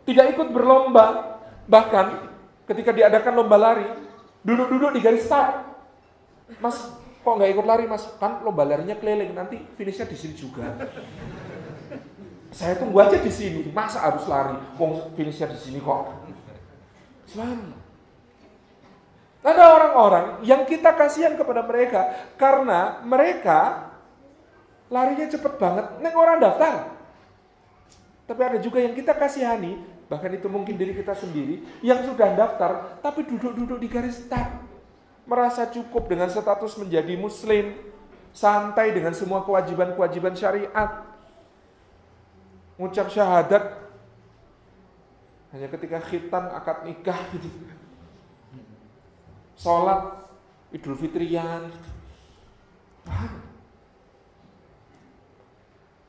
tidak ikut berlomba, bahkan ketika diadakan lomba lari, duduk-duduk di garis start. Mas, kok nggak ikut lari mas? Kan lomba larinya keliling, nanti finishnya di sini juga. Saya tunggu aja di sini, masa harus lari? Wong finishnya di sini kok. Subhanallah. Ada orang-orang yang kita kasihan kepada mereka karena mereka larinya cepet banget, neng orang daftar. Tapi ada juga yang kita kasihani, bahkan itu mungkin diri kita sendiri, yang sudah daftar tapi duduk-duduk di garis start. Merasa cukup dengan status menjadi muslim, santai dengan semua kewajiban-kewajiban syariat. Ngucap syahadat hanya ketika khitan, akad nikah gitu. Sholat, idul fitrian.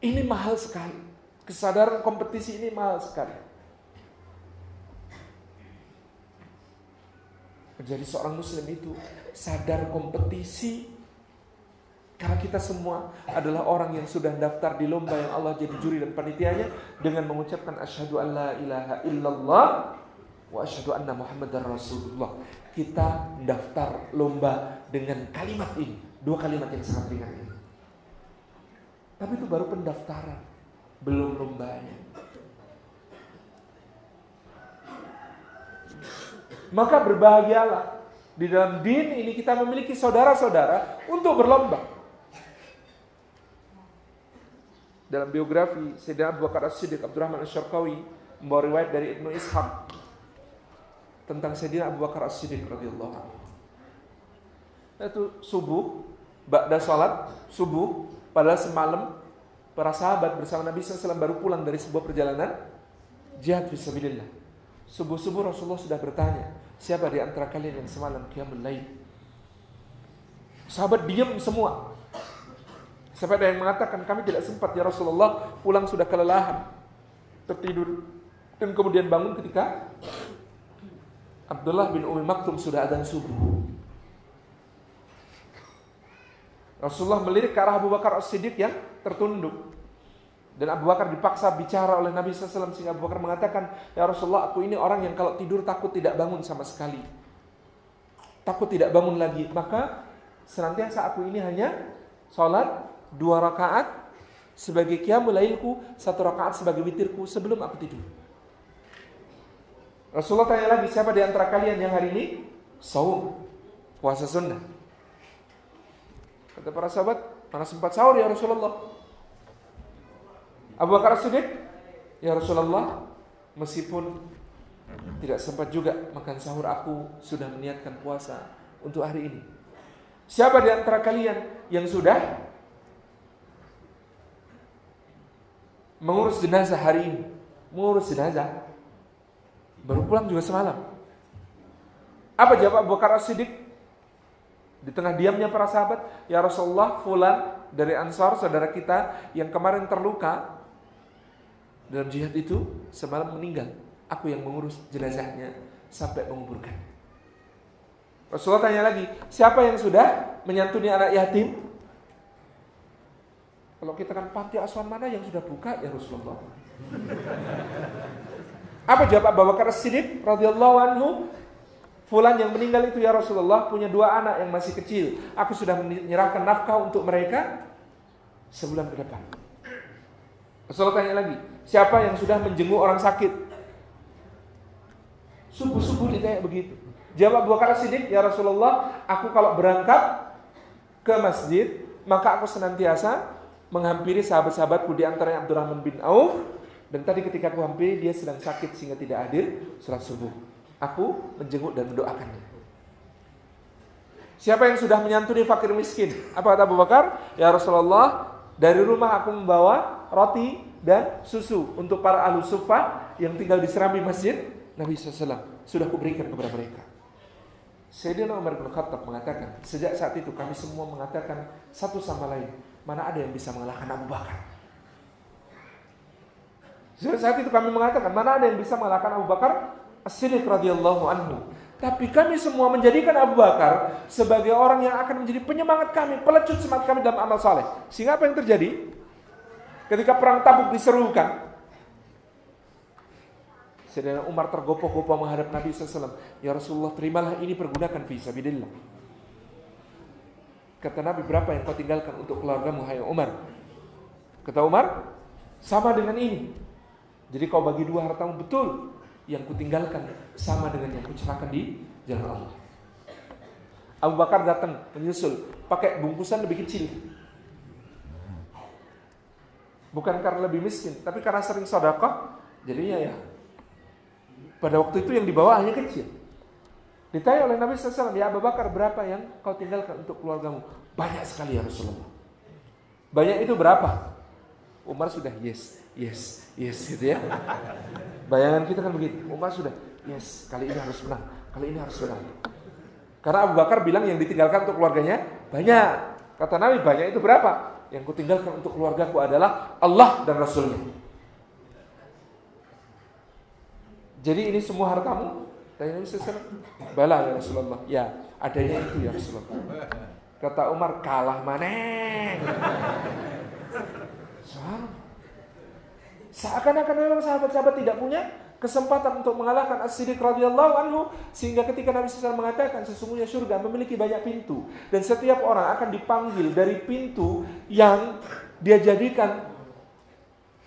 Ini mahal sekali. Kesadaran kompetisi ini mahal sekali. Menjadi seorang muslim itu sadar kompetisi karena kita semua adalah orang yang sudah daftar di lomba yang Allah jadi juri dan panitianya dengan mengucapkan asyhadu an la ilaha illallah wa asyhadu anna muhammadar rasulullah. Kita daftar lomba dengan kalimat ini, dua kalimat yang sangat ringan ini. Tapi itu baru pendaftaran, belum lombanya. Maka berbahagialah di dalam din ini kita memiliki saudara-saudara untuk berlomba dalam biografi Sayyidina Abu Bakar As-Siddiq Abdurrahman Asy-Syarqawi membawa riwayat dari Ibnu Ishaq tentang Sayyidina Abu Bakar As-Siddiq radhiyallahu. Itu subuh, ba'da salat subuh, pada semalam para sahabat bersama Nabi SAW baru pulang dari sebuah perjalanan jihad fisabilillah. Subuh-subuh Rasulullah sudah bertanya, Siapa di antara kalian yang semalam qiyamul lain? Sahabat diam semua. Siapa ada yang mengatakan kami tidak sempat ya Rasulullah pulang sudah kelelahan. Tertidur. Dan kemudian bangun ketika Abdullah bin Umi Maktum sudah adzan subuh. Rasulullah melirik ke arah Abu Bakar As-Siddiq yang tertunduk. Dan Abu Bakar dipaksa bicara oleh Nabi SAW sehingga Abu Bakar mengatakan, Ya Rasulullah, aku ini orang yang kalau tidur takut tidak bangun sama sekali. Takut tidak bangun lagi. Maka senantiasa aku ini hanya sholat dua rakaat sebagai qiyamul lailku, satu rakaat sebagai witirku sebelum aku tidur. Rasulullah tanya lagi, siapa di antara kalian yang hari ini saum, puasa sunnah? Kata para sahabat, mana sempat sahur ya Rasulullah? Abu Bakar Siddiq, ya Rasulullah, meskipun tidak sempat juga makan sahur aku sudah meniatkan puasa untuk hari ini. Siapa di antara kalian yang sudah mengurus jenazah hari ini? Mengurus jenazah Baru pulang juga semalam. Apa jawab Abu Bakar As-Siddiq? Di tengah diamnya para sahabat, Ya Rasulullah, fulan dari Ansar, saudara kita yang kemarin terluka dalam jihad itu, semalam meninggal. Aku yang mengurus jenazahnya sampai menguburkan. Rasulullah tanya lagi, siapa yang sudah menyantuni anak yatim? Kalau kita kan panti asuhan mana yang sudah buka ya Rasulullah? Apa jawab Abu Bakar Siddiq radhiyallahu anhu? Fulan yang meninggal itu ya Rasulullah punya dua anak yang masih kecil. Aku sudah menyerahkan nafkah untuk mereka sebulan ke depan. Rasulullah tanya lagi, siapa yang sudah menjenguk orang sakit? Subuh-subuh ditanya begitu. Jawab Abu Bakar Siddiq, ya Rasulullah, aku kalau berangkat ke masjid, maka aku senantiasa menghampiri sahabat-sahabatku di antaranya Abdurrahman bin Auf dan tadi ketika aku hampir dia sedang sakit sehingga tidak hadir sholat subuh. Aku menjenguk dan mendoakannya. Siapa yang sudah menyantuni fakir miskin? Apa kata Abu Bakar? Ya Rasulullah, dari rumah aku membawa roti dan susu untuk para ahlu sufah yang tinggal di serambi masjid Nabi SAW. Sudah kuberikan kepada mereka. Sayyidina Umar bin Khattab mengatakan, sejak saat itu kami semua mengatakan satu sama lain, mana ada yang bisa mengalahkan Abu Bakar? Saat itu kami mengatakan, mana ada yang bisa mengalahkan Abu Bakar As-Siddiq radhiyallahu anhu. Tapi kami semua menjadikan Abu Bakar sebagai orang yang akan menjadi penyemangat kami, pelecut semangat kami dalam amal saleh. Sehingga apa yang terjadi? Ketika perang Tabuk diserukan, Sayyidina Umar tergopoh-gopoh menghadap Nabi SAW. Ya Rasulullah, terimalah ini pergunakan fi sabidillah. Kata Nabi, berapa yang kau tinggalkan untuk keluargamu, hai Umar? Kata Umar, sama dengan ini. Jadi kau bagi dua hartamu betul yang kutinggalkan sama dengan yang kucerahkan di jalan Allah. Abu Bakar datang menyusul pakai bungkusan lebih kecil. Bukan karena lebih miskin, tapi karena sering sedekah, jadinya ya. Pada waktu itu yang dibawa hanya kecil. Ditanya oleh Nabi SAW, ya Abu Bakar berapa yang kau tinggalkan untuk keluargamu? Banyak sekali ya Rasulullah. Banyak itu berapa? Umar sudah yes, yes, yes gitu ya. Bayangan kita kan begitu. Umar sudah, yes, kali ini harus menang. Kali ini harus menang. Karena Abu Bakar bilang yang ditinggalkan untuk keluarganya banyak. Kata Nabi banyak itu berapa? Yang kutinggalkan untuk keluargaku adalah Allah dan Rasulnya. Jadi ini semua hartamu? Tanya Nabi SAW. Bala ya Rasulullah. Ya, adanya itu ya Rasulullah. Kata Umar, kalah maneng. Seakan-akan memang sahabat-sahabat tidak punya kesempatan untuk mengalahkan As-Siddiq radhiyallahu anhu sehingga ketika Nabi SAW mengatakan sesungguhnya surga memiliki banyak pintu dan setiap orang akan dipanggil dari pintu yang dia jadikan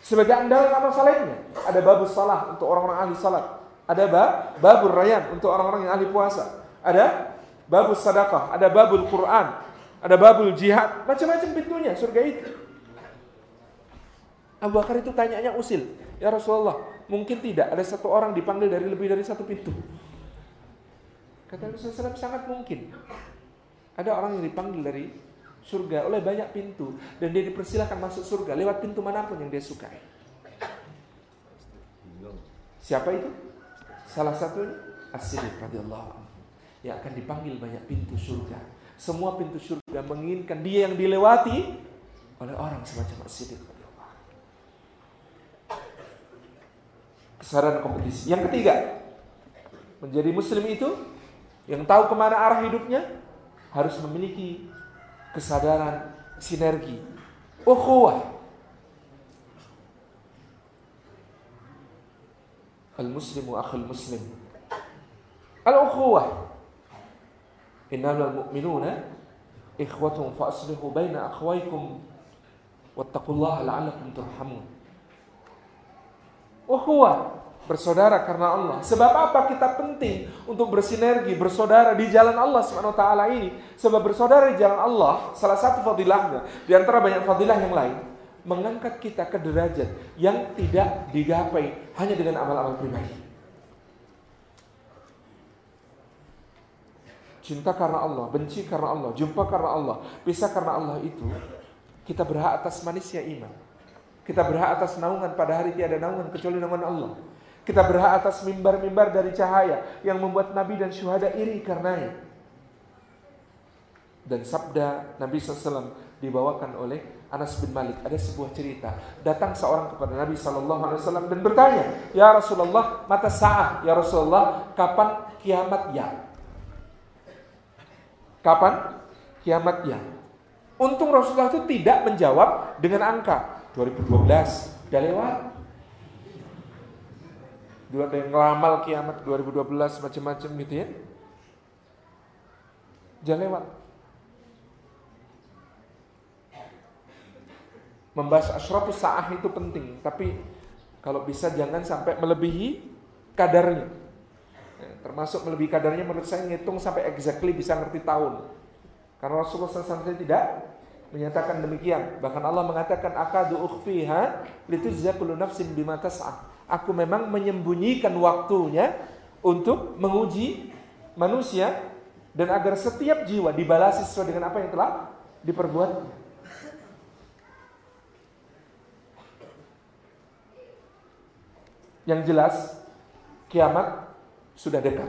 sebagai andalan amal salehnya. Ada babus salah untuk orang-orang ahli salat. Ada bab babur rayan untuk orang-orang yang ahli puasa. Ada babus sadaqah, ada babul Quran, ada babul jihad, macam-macam pintunya surga itu. Abu Bakar itu tanyanya usil. Ya Rasulullah, mungkin tidak ada satu orang dipanggil dari lebih dari satu pintu. Kata Rasulullah sangat mungkin. Ada orang yang dipanggil dari surga oleh banyak pintu. Dan dia dipersilahkan masuk surga lewat pintu mana pun yang dia sukai. Siapa itu? Salah satu As-Siddiq radhiyallahu yang akan dipanggil banyak pintu surga. Semua pintu surga menginginkan dia yang dilewati oleh orang semacam As-Siddiq kesaran kompetisi. Yang ketiga, menjadi muslim itu yang tahu ke mana arah hidupnya harus memiliki kesadaran sinergi, ukhuwah. Al-muslimu akhul muslim. Al-ukhuwah. Innamal mu'minuna ikhwatun fa aslihu baina akhwaykum wattaqullaha la'allakum turhamun. Ukhuwah bersaudara karena Allah. Sebab apa kita penting untuk bersinergi, bersaudara di jalan Allah Subhanahu taala ini? Sebab bersaudara di jalan Allah salah satu fadilahnya di antara banyak fadilah yang lain mengangkat kita ke derajat yang tidak digapai hanya dengan amal-amal pribadi. Cinta karena Allah, benci karena Allah, jumpa karena Allah, pisah karena Allah itu kita berhak atas manisnya iman. Kita berhak atas naungan pada hari tiada naungan kecuali naungan Allah. Kita berhak atas mimbar-mimbar dari cahaya yang membuat Nabi dan syuhada iri karenanya. Dan sabda Nabi SAW dibawakan oleh Anas bin Malik. Ada sebuah cerita. Datang seorang kepada Nabi SAW dan bertanya, Ya Rasulullah, mata sa'ah. Ya Rasulullah, kapan kiamat ya? Kapan kiamat ya? Untung Rasulullah itu tidak menjawab dengan angka. 2012 udah lewat. Dulu ada yang ngelamal kiamat 2012 macam-macam gitu ya. Jangan lewat. Membahas asyrafus sa'ah itu penting, tapi kalau bisa jangan sampai melebihi kadarnya. Ya, termasuk melebihi kadarnya menurut saya ngitung sampai exactly bisa ngerti tahun. Karena Rasulullah SAW tidak menyatakan demikian. Bahkan Allah mengatakan akadu ukhfiha litujza kullu nafsin bima tas'a. Aku memang menyembunyikan waktunya untuk menguji manusia dan agar setiap jiwa dibalas sesuai dengan apa yang telah diperbuat. Yang jelas kiamat sudah dekat.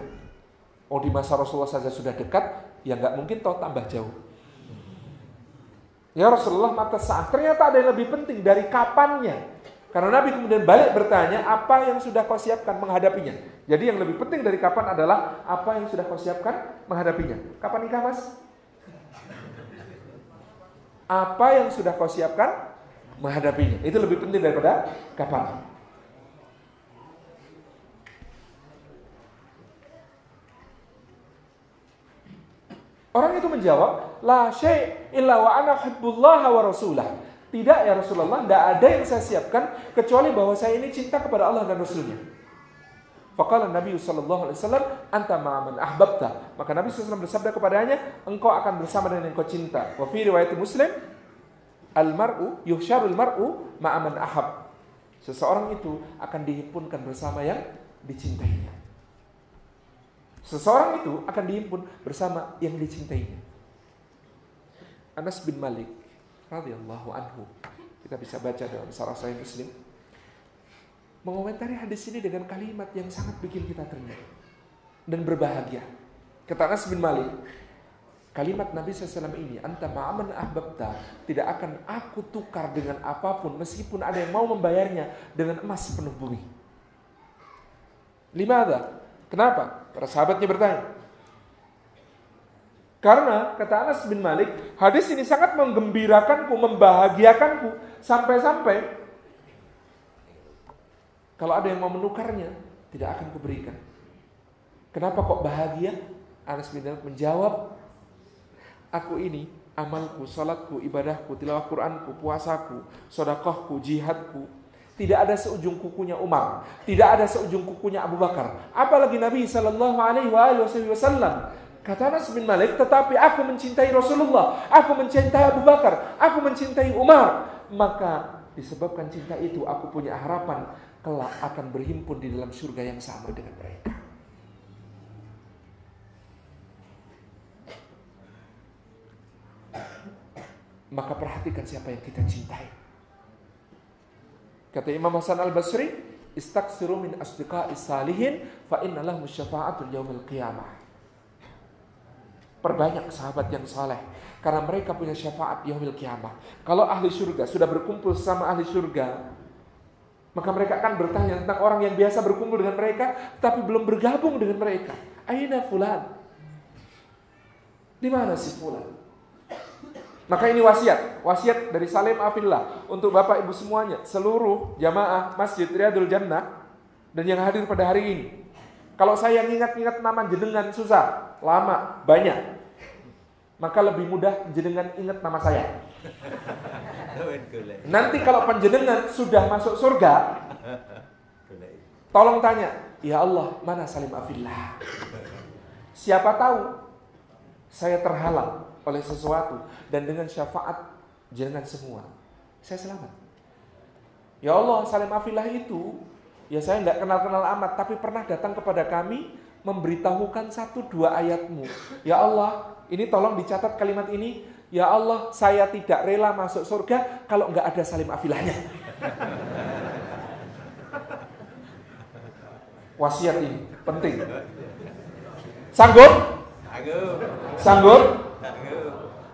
Oh di masa Rasulullah saja sudah dekat, ya nggak mungkin toh tambah jauh. Ya Rasulullah mata saat. Ternyata ada yang lebih penting dari kapannya. Karena Nabi kemudian balik bertanya, apa yang sudah kau siapkan menghadapinya? Jadi yang lebih penting dari kapan adalah apa yang sudah kau siapkan menghadapinya. Kapan nikah mas? Apa yang sudah kau siapkan menghadapinya? Itu lebih penting daripada kapan. Orang itu menjawab, La illa wa ana wa rasulah. Tidak ya Rasulullah, tidak ada yang saya siapkan kecuali bahwa saya ini cinta kepada Allah dan Rasulnya. Faqala Nabi sallallahu alaihi wasallam, "Anta ma'aman ahbabta." Maka Nabi SAW bersabda kepadanya, "Engkau akan bersama dengan yang kau cinta." Wa fi riwayat Muslim, "Al-mar'u yuhsyarul mar'u ma'aman ahab." Seseorang itu akan dihimpunkan bersama yang dicintainya. Seseorang itu akan dihimpun bersama yang dicintainya. Anas bin Malik radhiyallahu anhu kita bisa baca dalam Sarah Sahih Muslim mengomentari hadis ini dengan kalimat yang sangat bikin kita ternyata dan berbahagia. Kata Anas bin Malik, kalimat Nabi SAW ini, anta ma'aman ahbabta, tidak akan aku tukar dengan apa pun meskipun ada yang mau membayarnya dengan emas penuh bumi. Lima ada. Kenapa? Para sahabatnya bertanya. Karena kata Anas bin Malik, hadis ini sangat menggembirakanku, membahagiakanku sampai-sampai kalau ada yang mau menukarnya, tidak akan kuberikan. Kenapa kok bahagia? Anas bin Malik menjawab, aku ini amalku, salatku, ibadahku, tilawah Quranku, puasaku, sodakohku, jihadku, tidak ada seujung kukunya Umar, tidak ada seujung kukunya Abu Bakar, apalagi Nabi Shallallahu Alaihi Wasallam. Kata Anas bin Malik, tetapi aku mencintai Rasulullah, aku mencintai Abu Bakar, aku mencintai Umar. Maka disebabkan cinta itu, aku punya harapan kelak akan berhimpun di dalam surga yang sama dengan mereka. Maka perhatikan siapa yang kita cintai. Kata Imam Hasan Al-Basri, istaksiru min asdiqa'is salihin fa innalah musyafa'atul yaumil qiyamah. Perbanyak sahabat yang saleh karena mereka punya syafaat yaumil qiyamah. Kalau ahli surga sudah berkumpul sama ahli surga, maka mereka akan bertanya tentang orang yang biasa berkumpul dengan mereka tapi belum bergabung dengan mereka. Aina fulan? Di mana si fulan? Maka ini wasiat, wasiat dari Salim Afillah untuk Bapak Ibu semuanya, seluruh jamaah Masjid Riyadul Jannah dan yang hadir pada hari ini. Kalau saya ingat-ingat nama jenengan susah, lama, banyak. Maka lebih mudah jenengan ingat nama saya. Nanti kalau panjenengan sudah masuk surga, tolong tanya, ya Allah, mana Salim Afillah? Siapa tahu saya terhalang oleh sesuatu dan dengan syafaat jenengan semua saya selamat. Ya Allah, Salim Afilah itu ya saya nggak kenal-kenal amat tapi pernah datang kepada kami memberitahukan satu dua ayatmu. Ya Allah, ini tolong dicatat kalimat ini. Ya Allah, saya tidak rela masuk surga kalau nggak ada Salim Afilahnya. Wasiat ini penting. Sanggup? Sanggup?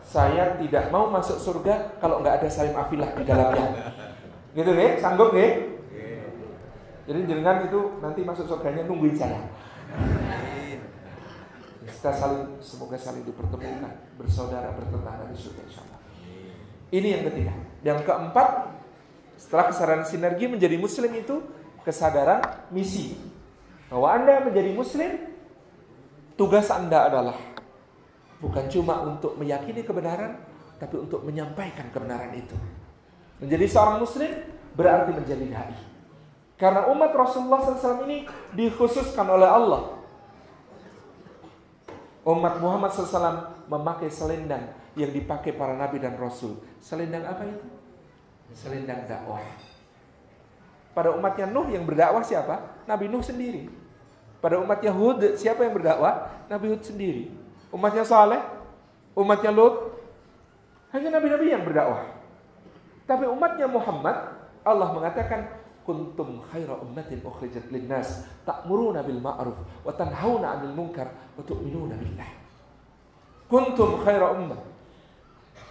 Saya tidak mau masuk surga kalau nggak ada salim afilah di dalamnya. Gitu nih, sanggup nih? Jadi jangan itu nanti masuk surganya nungguin saya. Kita saling semoga saling dipertemukan bersaudara bertetangga di surga insyaallah. Ini yang ketiga. Yang keempat, setelah kesadaran sinergi menjadi muslim itu kesadaran misi. Bahwa Anda menjadi muslim, tugas Anda adalah Bukan cuma untuk meyakini kebenaran, tapi untuk menyampaikan kebenaran itu. Menjadi seorang muslim berarti menjadi dai. Karena umat Rasulullah SAW ini dikhususkan oleh Allah. Umat Muhammad SAW memakai selendang yang dipakai para nabi dan rasul. Selendang apa itu? Selendang dakwah. Pada umatnya Nuh yang berdakwah siapa? Nabi Nuh sendiri. Pada umat Yahud siapa yang berdakwah? Nabi Hud sendiri. Umatnya Saleh, umatnya Lut, hanya nabi-nabi yang berdakwah. Tapi umatnya Muhammad, Allah mengatakan kuntum khaira ummatin ukhrijat linnas ta'muruna bil ma'ruf wa tanhauna 'anil munkar wa tu'minuna billah. Kuntum khaira ummah.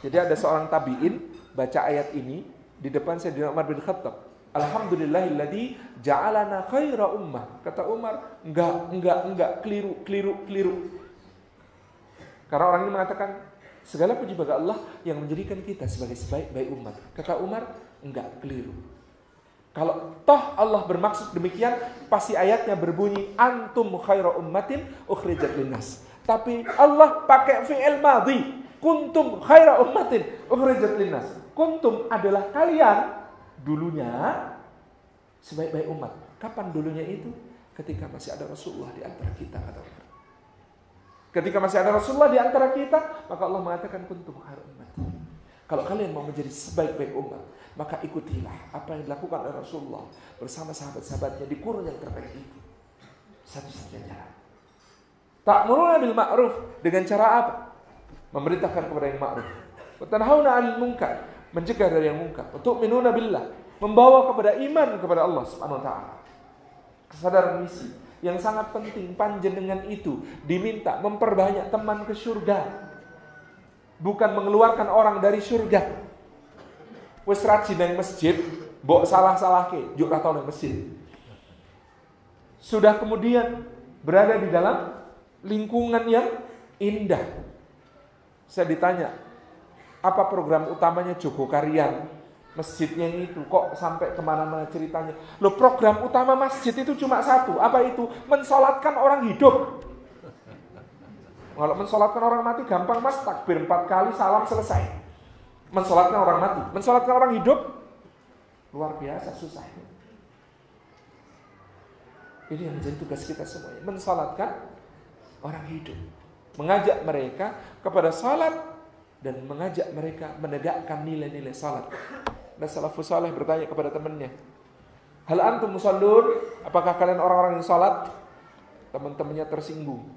Jadi ada seorang tabi'in baca ayat ini di depan Sayyidina Umar bin Khattab. Alhamdulillahilladzi ja'alana khaira ummah. Kata Umar, enggak, enggak, enggak, keliru, keliru, keliru. Karena orang ini mengatakan segala puji bagi Allah yang menjadikan kita sebagai sebaik-baik umat. Kata Umar, enggak keliru. Kalau toh Allah bermaksud demikian, pasti ayatnya berbunyi antum khairu ummatin ukhrijat linnas. Tapi Allah pakai fi'il madhi. Kuntum khairu ummatin ukhrijat linnas. Kuntum adalah kalian dulunya sebaik-baik umat. Kapan dulunya itu? Ketika masih ada Rasulullah di antara kita kata. Ketika masih ada Rasulullah di antara kita, maka Allah mengatakan kuntum khair umat. Kalau kalian mau menjadi sebaik-baik umat, maka ikutilah apa yang dilakukan oleh Rasulullah bersama sahabat-sahabatnya di kurun yang terbaik itu. Satu-satunya. Tak bil ma'ruf dengan cara apa? Memerintahkan kepada yang ma'ruf. Watanhauna 'anil munkar, mencegah dari yang munkar. Untuk minuna billah, membawa kepada iman kepada Allah Subhanahu wa taala. Kesadaran misi yang sangat penting panjenengan itu diminta memperbanyak teman ke surga. Bukan mengeluarkan orang dari surga. Wis rajin nang masjid mbok salah-salah ke juk tau nang masjid. Sudah kemudian berada di dalam lingkungan yang indah. Saya ditanya apa program utamanya Joko Karyan masjidnya itu kok sampai ke mana-mana ceritanya. Loh program utama masjid itu cuma satu, apa itu? Mensolatkan orang hidup. Kalau mensolatkan orang mati gampang mas, takbir empat kali, salam selesai. Mensolatkan orang mati, mensolatkan orang hidup luar biasa susah. Ini yang menjadi tugas kita semuanya, mensolatkan orang hidup. Mengajak mereka kepada salat dan mengajak mereka menegakkan nilai-nilai salat. Dan salafus saleh bertanya kepada temannya, Hal antum musallun? Apakah kalian orang-orang yang salat? Teman-temannya tersinggung.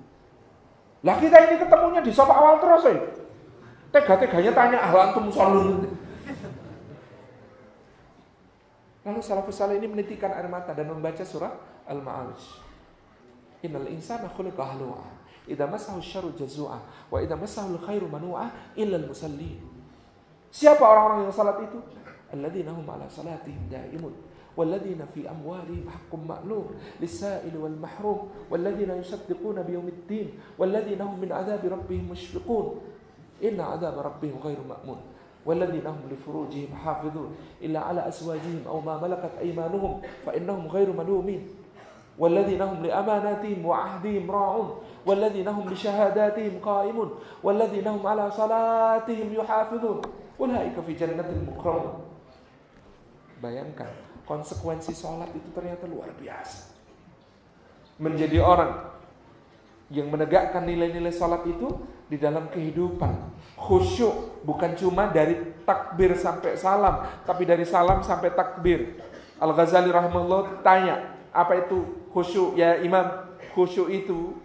Lah kita ini ketemunya di sofa awal terus ya. Tega-teganya tanya, hal antum musallun? Lalu salafus saleh ini menitikan air mata dan membaca surah Al-Ma'arij. Innal insana khuliqa halu'a. Idza massahu syarru jazua wa idza massahu khairu manu'a illa al-musallin. Siapa orang-orang yang salat itu? الذين هم على صلاتهم دائمون والذين في أموالهم حق معلوم للسائل والمحروم والذين يصدقون بيوم الدين والذين هم من عذاب ربهم مشفقون. Inna adab rabbihim ghairu ma'mun. والذين هم لفروجهم حافظون. إلا على أزواجهم أو ما ملكت أيمانهم فإنهم غير ملومين. والذين هم لأماناتهم وعهدهم راعون. والذين هم لشهاداتهم قائمون. والذين هم على صلاتهم يحافظون. أولئك في جنة مكرمون Bayangkan konsekuensi sholat itu ternyata luar biasa. Menjadi orang yang menegakkan nilai-nilai sholat itu di dalam kehidupan. Khusyuk bukan cuma dari takbir sampai salam, tapi dari salam sampai takbir. Al-Ghazali rahimahullah tanya, apa itu khusyuk ya imam? Khusyuk itu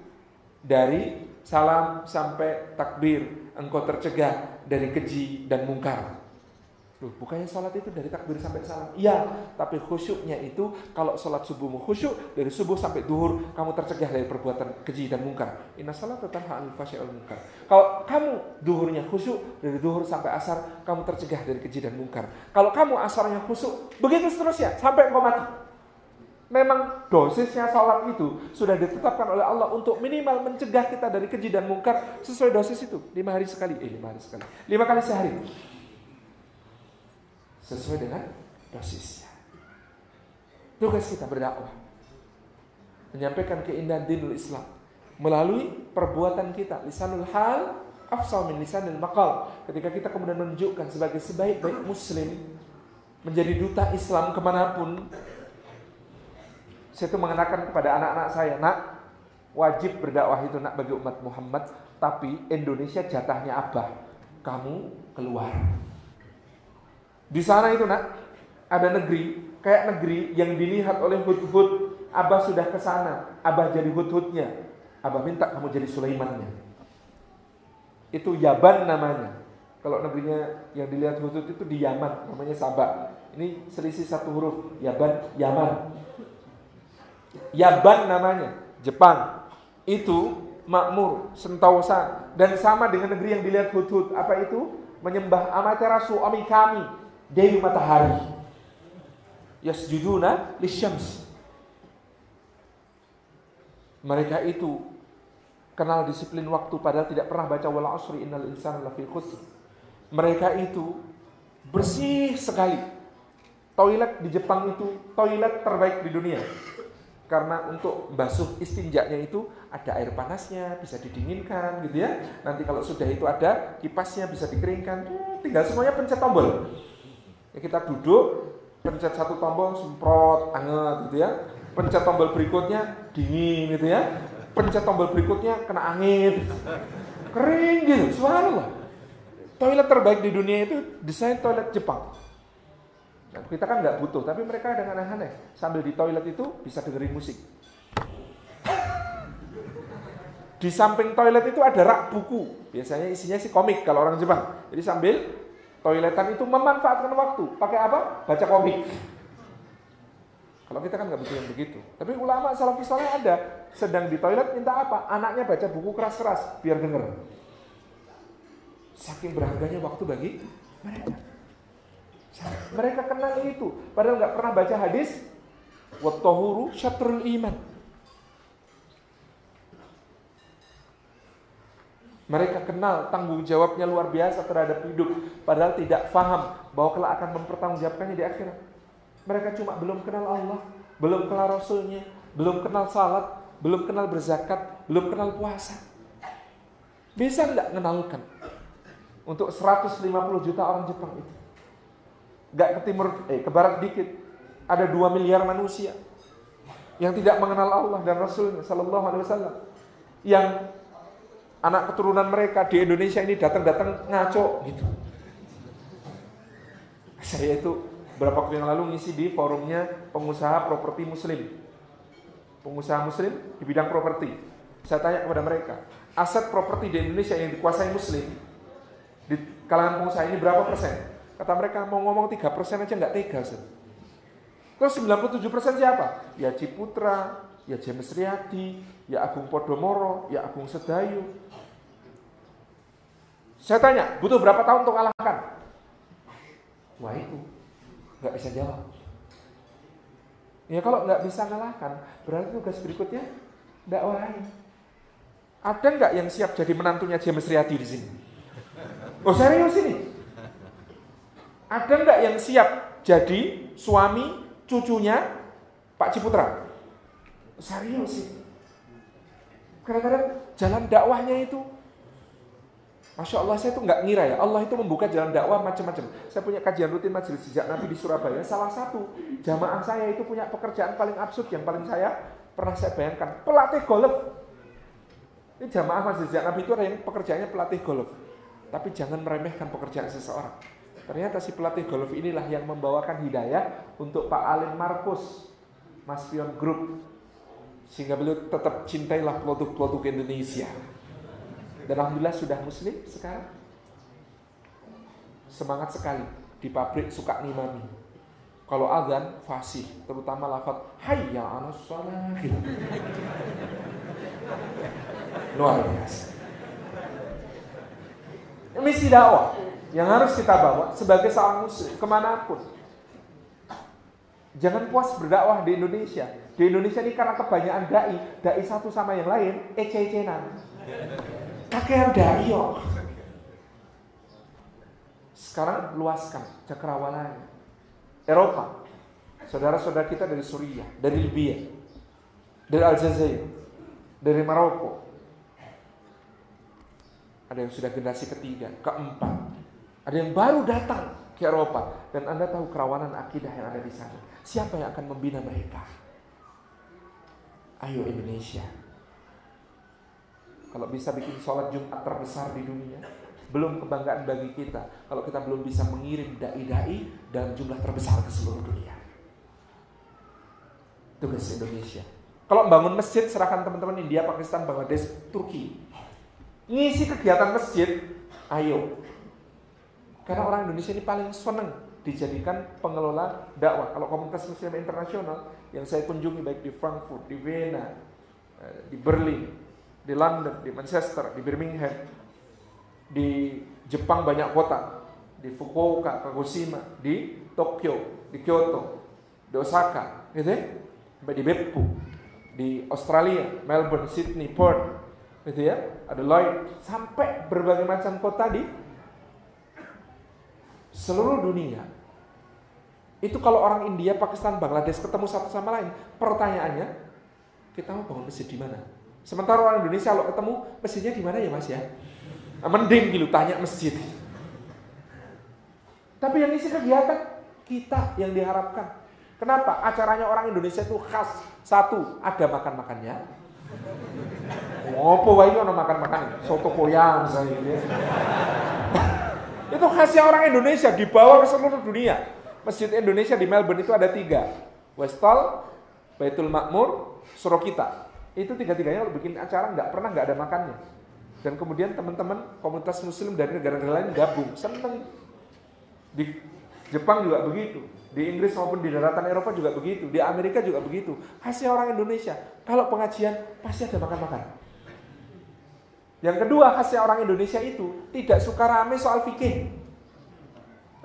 dari salam sampai takbir engkau tercegah dari keji dan mungkar. Loh, bukannya sholat itu dari takbir sampai salam? Iya, tapi khusyuknya itu kalau sholat subuhmu khusyuk dari subuh sampai duhur kamu tercegah dari perbuatan keji dan mungkar. Inna sholat tanha anil al mungkar. Kalau kamu duhurnya khusyuk dari duhur sampai asar kamu tercegah dari keji dan mungkar. Kalau kamu asarnya khusyuk begitu seterusnya sampai engkau mati. Memang dosisnya sholat itu sudah ditetapkan oleh Allah untuk minimal mencegah kita dari keji dan mungkar sesuai dosis itu lima hari sekali, eh lima hari sekali, lima kali sehari sesuai dengan dosisnya. Tugas kita berdakwah. Menyampaikan keindahan dinul Islam melalui perbuatan kita. Lisanul hal afsal min lisanil maqal. Ketika kita kemudian menunjukkan sebagai sebaik-baik muslim menjadi duta Islam ke mana pun saya itu mengenakan kepada anak-anak saya, nak wajib berdakwah itu nak bagi umat Muhammad, tapi Indonesia jatahnya abah, kamu keluar. Di sana itu nak ada negeri kayak negeri yang dilihat oleh hud-hud. Abah sudah ke sana, Abah jadi hud-hudnya. Abah minta kamu jadi Sulaimannya. Itu Yaban namanya. Kalau negerinya yang dilihat hud-hud itu di Yaman, namanya Sabah. Ini selisih satu huruf, Yaban, Yaman. Yaban namanya, Jepang. Itu makmur, sentosa dan sama dengan negeri yang dilihat hud-hud. Apa itu? Menyembah Amaterasu Omi kami, Dewi matahari. Yasjuduna lisyams. Mereka itu kenal disiplin waktu padahal tidak pernah baca wala asri innal insana lafi khusr. Mereka itu bersih sekali. Toilet di Jepang itu toilet terbaik di dunia. Karena untuk basuh istinjaknya itu ada air panasnya, bisa didinginkan gitu ya. Nanti kalau sudah itu ada kipasnya bisa dikeringkan. Tinggal semuanya pencet tombol. Ya, kita duduk, pencet satu tombol, semprot, anget gitu ya. Pencet tombol berikutnya, dingin gitu ya. Pencet tombol berikutnya, kena angin. Kering gitu, subhanallah. Toilet terbaik di dunia itu desain toilet Jepang. Nah, kita kan nggak butuh, tapi mereka dengan aneh-aneh. Sambil di toilet itu bisa dengerin musik. Di samping toilet itu ada rak buku. Biasanya isinya sih komik kalau orang Jepang. Jadi sambil toiletan itu memanfaatkan waktu. Pakai apa? Baca komik. Kalau kita kan nggak butuh yang begitu. Tapi ulama salafus saleh ada. Sedang di toilet minta apa? Anaknya baca buku keras-keras biar denger. Saking berharganya waktu bagi mereka. Mereka kenal itu. Padahal nggak pernah baca hadis. Wattahuru syatrul iman. Mereka kenal tanggung jawabnya luar biasa terhadap hidup, padahal tidak faham bahwa kelak akan mempertanggungjawabkannya di akhirat. Mereka cuma belum kenal Allah, belum kenal Rasulnya, belum kenal salat, belum kenal berzakat, belum kenal puasa. Bisa nggak mengenalkan untuk 150 juta orang Jepang itu? Gak ke timur, eh ke barat dikit, ada 2 miliar manusia yang tidak mengenal Allah dan Rasulnya Sallallahu Alaihi Wasallam, yang anak keturunan mereka di Indonesia ini datang-datang ngaco gitu. Saya itu berapa waktu yang lalu ngisi di forumnya pengusaha properti muslim. Pengusaha muslim di bidang properti. Saya tanya kepada mereka, aset properti di Indonesia yang dikuasai muslim di kalangan pengusaha ini berapa persen? Kata mereka mau ngomong 3 persen aja nggak tega. Sir. Terus 97 persen siapa? Ya Ciputra, ya James Riyadi, ya Agung Podomoro, ya Agung Sedayu. Saya tanya, butuh berapa tahun untuk kalahkan? Wah itu, nggak bisa jawab. Ya kalau nggak bisa kalahkan, berarti tugas berikutnya dakwahin. Ada nggak yang siap jadi menantunya James Riyadi di sini? Oh serius ini? Ada nggak yang siap jadi suami cucunya Pak Ciputra? Serius sih. Kadang-kadang jalan dakwahnya itu Masya Allah saya tuh nggak ngira ya Allah itu membuka jalan dakwah macam-macam. Saya punya kajian rutin majelis sejak Nabi di Surabaya. Salah satu jamaah saya itu punya pekerjaan paling absurd yang paling saya pernah saya bayangkan pelatih golf. Ini jamaah majelis sejak Nabi itu ada yang pekerjaannya pelatih golf. Tapi jangan meremehkan pekerjaan seseorang. Ternyata si pelatih golf inilah yang membawakan hidayah untuk Pak Alin Markus, Mas Pion Group. Sehingga beliau tetap cintailah produk-produk Indonesia. Dan Alhamdulillah sudah muslim sekarang. Semangat sekali di pabrik suka nimami. Kalau azan fasih, terutama lafaz hayya 'alas shalah. Luar biasa. Misi dakwah yang harus kita bawa sebagai seorang muslim ke mana pun. Jangan puas berdakwah di Indonesia. Di Indonesia ini karena kebanyakan dai, dai satu sama yang lain, ece-ecenan. Kakean dari yo. Sekarang luaskan cakrawalanya. Eropa. Saudara-saudara kita dari Suriah, dari Libya, dari Aljazair, dari Maroko. Ada yang sudah generasi ketiga, keempat. Ada yang baru datang ke Eropa. Dan Anda tahu kerawanan akidah yang ada di sana. Siapa yang akan membina mereka? Ayo Indonesia. Kalau bisa bikin sholat Jumat terbesar di dunia, belum kebanggaan bagi kita kalau kita belum bisa mengirim dai-dai dalam jumlah terbesar ke seluruh dunia. Tugas Indonesia. Kalau bangun masjid, serahkan teman-teman India, Pakistan, Bangladesh, Turki. Ngisi kegiatan masjid, ayo. Karena orang Indonesia ini paling senang dijadikan pengelola dakwah. Kalau komunitas muslim internasional yang saya kunjungi baik di Frankfurt, di Vienna, eh, di Berlin, di London, di Manchester, di Birmingham, di Jepang banyak kota, di Fukuoka, Kagoshima, di Tokyo, di Kyoto, di Osaka, gitu ya, di Beppu, di Australia, Melbourne, Sydney, Perth, gitu ya, ada Lloyd, sampai berbagai macam kota di seluruh dunia. Itu kalau orang India, Pakistan, Bangladesh ketemu satu sama lain, pertanyaannya, kita mau bangun masjid di mana? Sementara orang Indonesia kalau ketemu masjidnya di mana ya Mas ya? Mending gitu tanya masjid. Tapi yang isi kegiatan kita yang diharapkan. Kenapa? Acaranya orang Indonesia itu khas. Satu, ada makan-makannya. Ngopo wae ono makan-makan. Soto koyang misalnya gitu ya. itu khasnya orang Indonesia dibawa ke seluruh dunia. Masjid Indonesia di Melbourne itu ada tiga. Westall, Baitul Makmur, Surokita. Itu tiga-tiganya kalau bikin acara nggak pernah nggak ada makannya. Dan kemudian teman-teman komunitas muslim dari negara-negara lain gabung, seneng. Di Jepang juga begitu. Di Inggris maupun di daratan Eropa juga begitu. Di Amerika juga begitu. Hasil orang Indonesia. Kalau pengajian pasti ada makan-makan. Yang kedua khasnya orang Indonesia itu tidak suka rame soal fikih.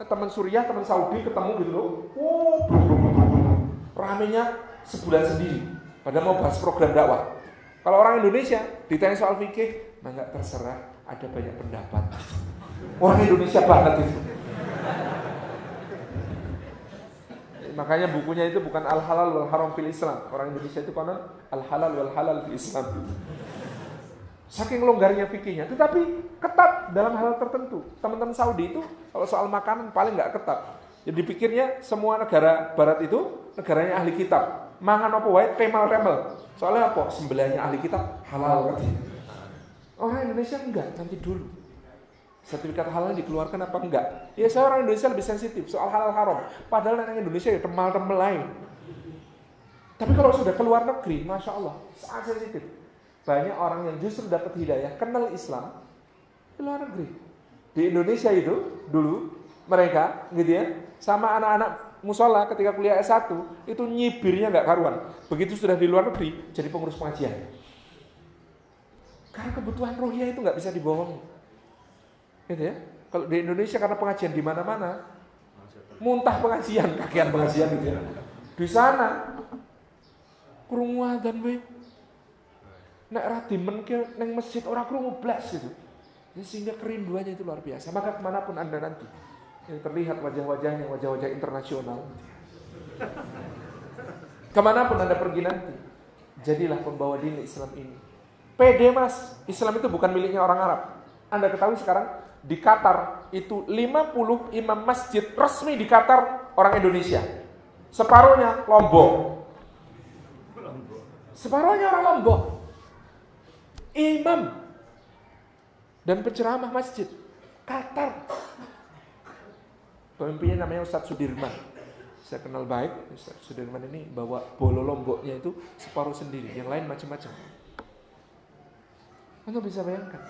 Nah, teman Suriah, teman Saudi ketemu gitu loh. Oh, ramenya sebulan sendiri. Padahal mau bahas program dakwah. Kalau orang Indonesia ditanya soal fikih, nah nggak terserah, ada banyak pendapat. Orang Indonesia banget itu. Makanya bukunya itu bukan al halal wal haram fil Islam. Orang Indonesia itu konon al halal wal halal fil Islam. Saking longgarnya fikihnya, tetapi ketat dalam hal tertentu. Teman-teman Saudi itu kalau soal makanan paling nggak ketat. Jadi pikirnya semua negara barat itu negaranya ahli kitab mangan apa wae temel-temel. Soalnya apa? Sembelihnya ahli kitab halal katanya. Orang Indonesia enggak, nanti dulu. Sertifikat halal dikeluarkan apa enggak? Ya saya orang Indonesia lebih sensitif soal halal haram. Padahal orang Indonesia ya temal-temal lain. Tapi kalau sudah keluar negeri, masya Allah, sangat sensitif. Banyak orang yang justru dapat hidayah, kenal Islam di luar negeri. Di Indonesia itu dulu mereka, gitu ya, sama anak-anak musola ketika kuliah S1 itu nyibirnya nggak karuan. Begitu sudah di luar negeri jadi pengurus pengajian. Karena kebutuhan rohnya itu nggak bisa dibohongi. Gitu ya. Kalau di Indonesia karena pengajian di mana-mana, muntah pengajian, kakian pengajian gitu ya. Di sana kurung dan we. Nek ra dimenke neng masjid orang krungu blas gitu. Ya, sehingga kerinduannya itu luar biasa. Maka ke mana pun anda nanti yang terlihat wajah-wajahnya wajah-wajah internasional. Ke mana pun anda pergi nanti, jadilah pembawa dini Islam ini. Pede mas, Islam itu bukan miliknya orang Arab. Anda ketahui sekarang di Qatar itu 50 imam masjid resmi di Qatar orang Indonesia. Separuhnya Lombok. Separuhnya orang Lombok. Imam dan penceramah masjid. Qatar. Pemimpinnya namanya Ustadz Sudirman. Saya kenal baik, Ustadz Sudirman ini bawa bolo lomboknya itu separuh sendiri, yang lain macam-macam. Anda bisa bayangkan.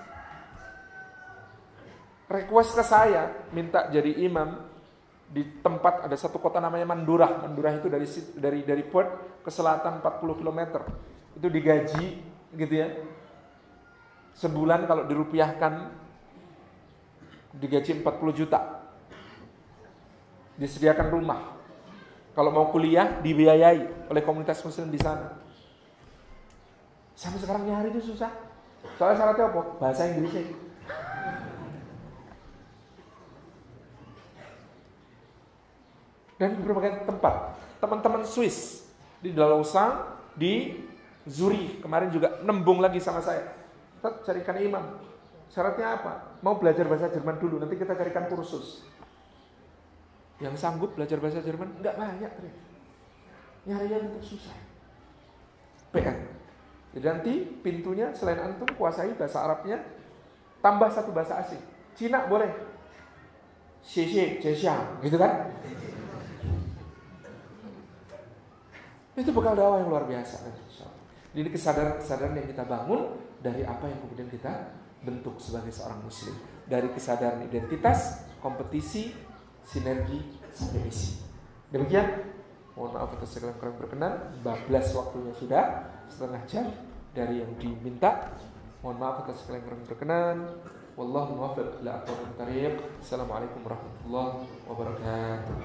Request ke saya, minta jadi imam di tempat ada satu kota namanya Mandurah. Mandurah itu dari dari dari port ke selatan 40 km. Itu digaji gitu ya sebulan kalau dirupiahkan digaji 40 juta. Disediakan rumah. Kalau mau kuliah dibiayai oleh komunitas muslim di sana. Sampai sekarang nyari itu susah. Soalnya syaratnya apa? Bahasa Inggris Dan berbagai tempat. Teman-teman Swiss di Dalausa, di Zurich kemarin juga nembung lagi sama saya Ustaz carikan imam. Syaratnya apa? Mau belajar bahasa Jerman dulu, nanti kita carikan kursus. Yang sanggup belajar bahasa Jerman enggak banyak ternyata. Nyarinya tetap susah. PN. Jadi nanti pintunya selain antum kuasai bahasa Arabnya, tambah satu bahasa asing. Cina boleh. Xie Jesiang, gitu kan? Itu bekal dakwah yang luar biasa. Jadi kesadaran-kesadaran yang kita bangun dari apa yang kemudian kita bentuk sebagai seorang muslim. Dari kesadaran identitas, kompetisi, sinergi, sampai. Demikian. Mohon maaf atas segala kurang berkenan. Bablas waktunya sudah setengah jam dari yang diminta. Mohon maaf atas segala kurang berkenan. Wallahu muwaffiq ila aqwamit. Assalamualaikum warahmatullahi wabarakatuh.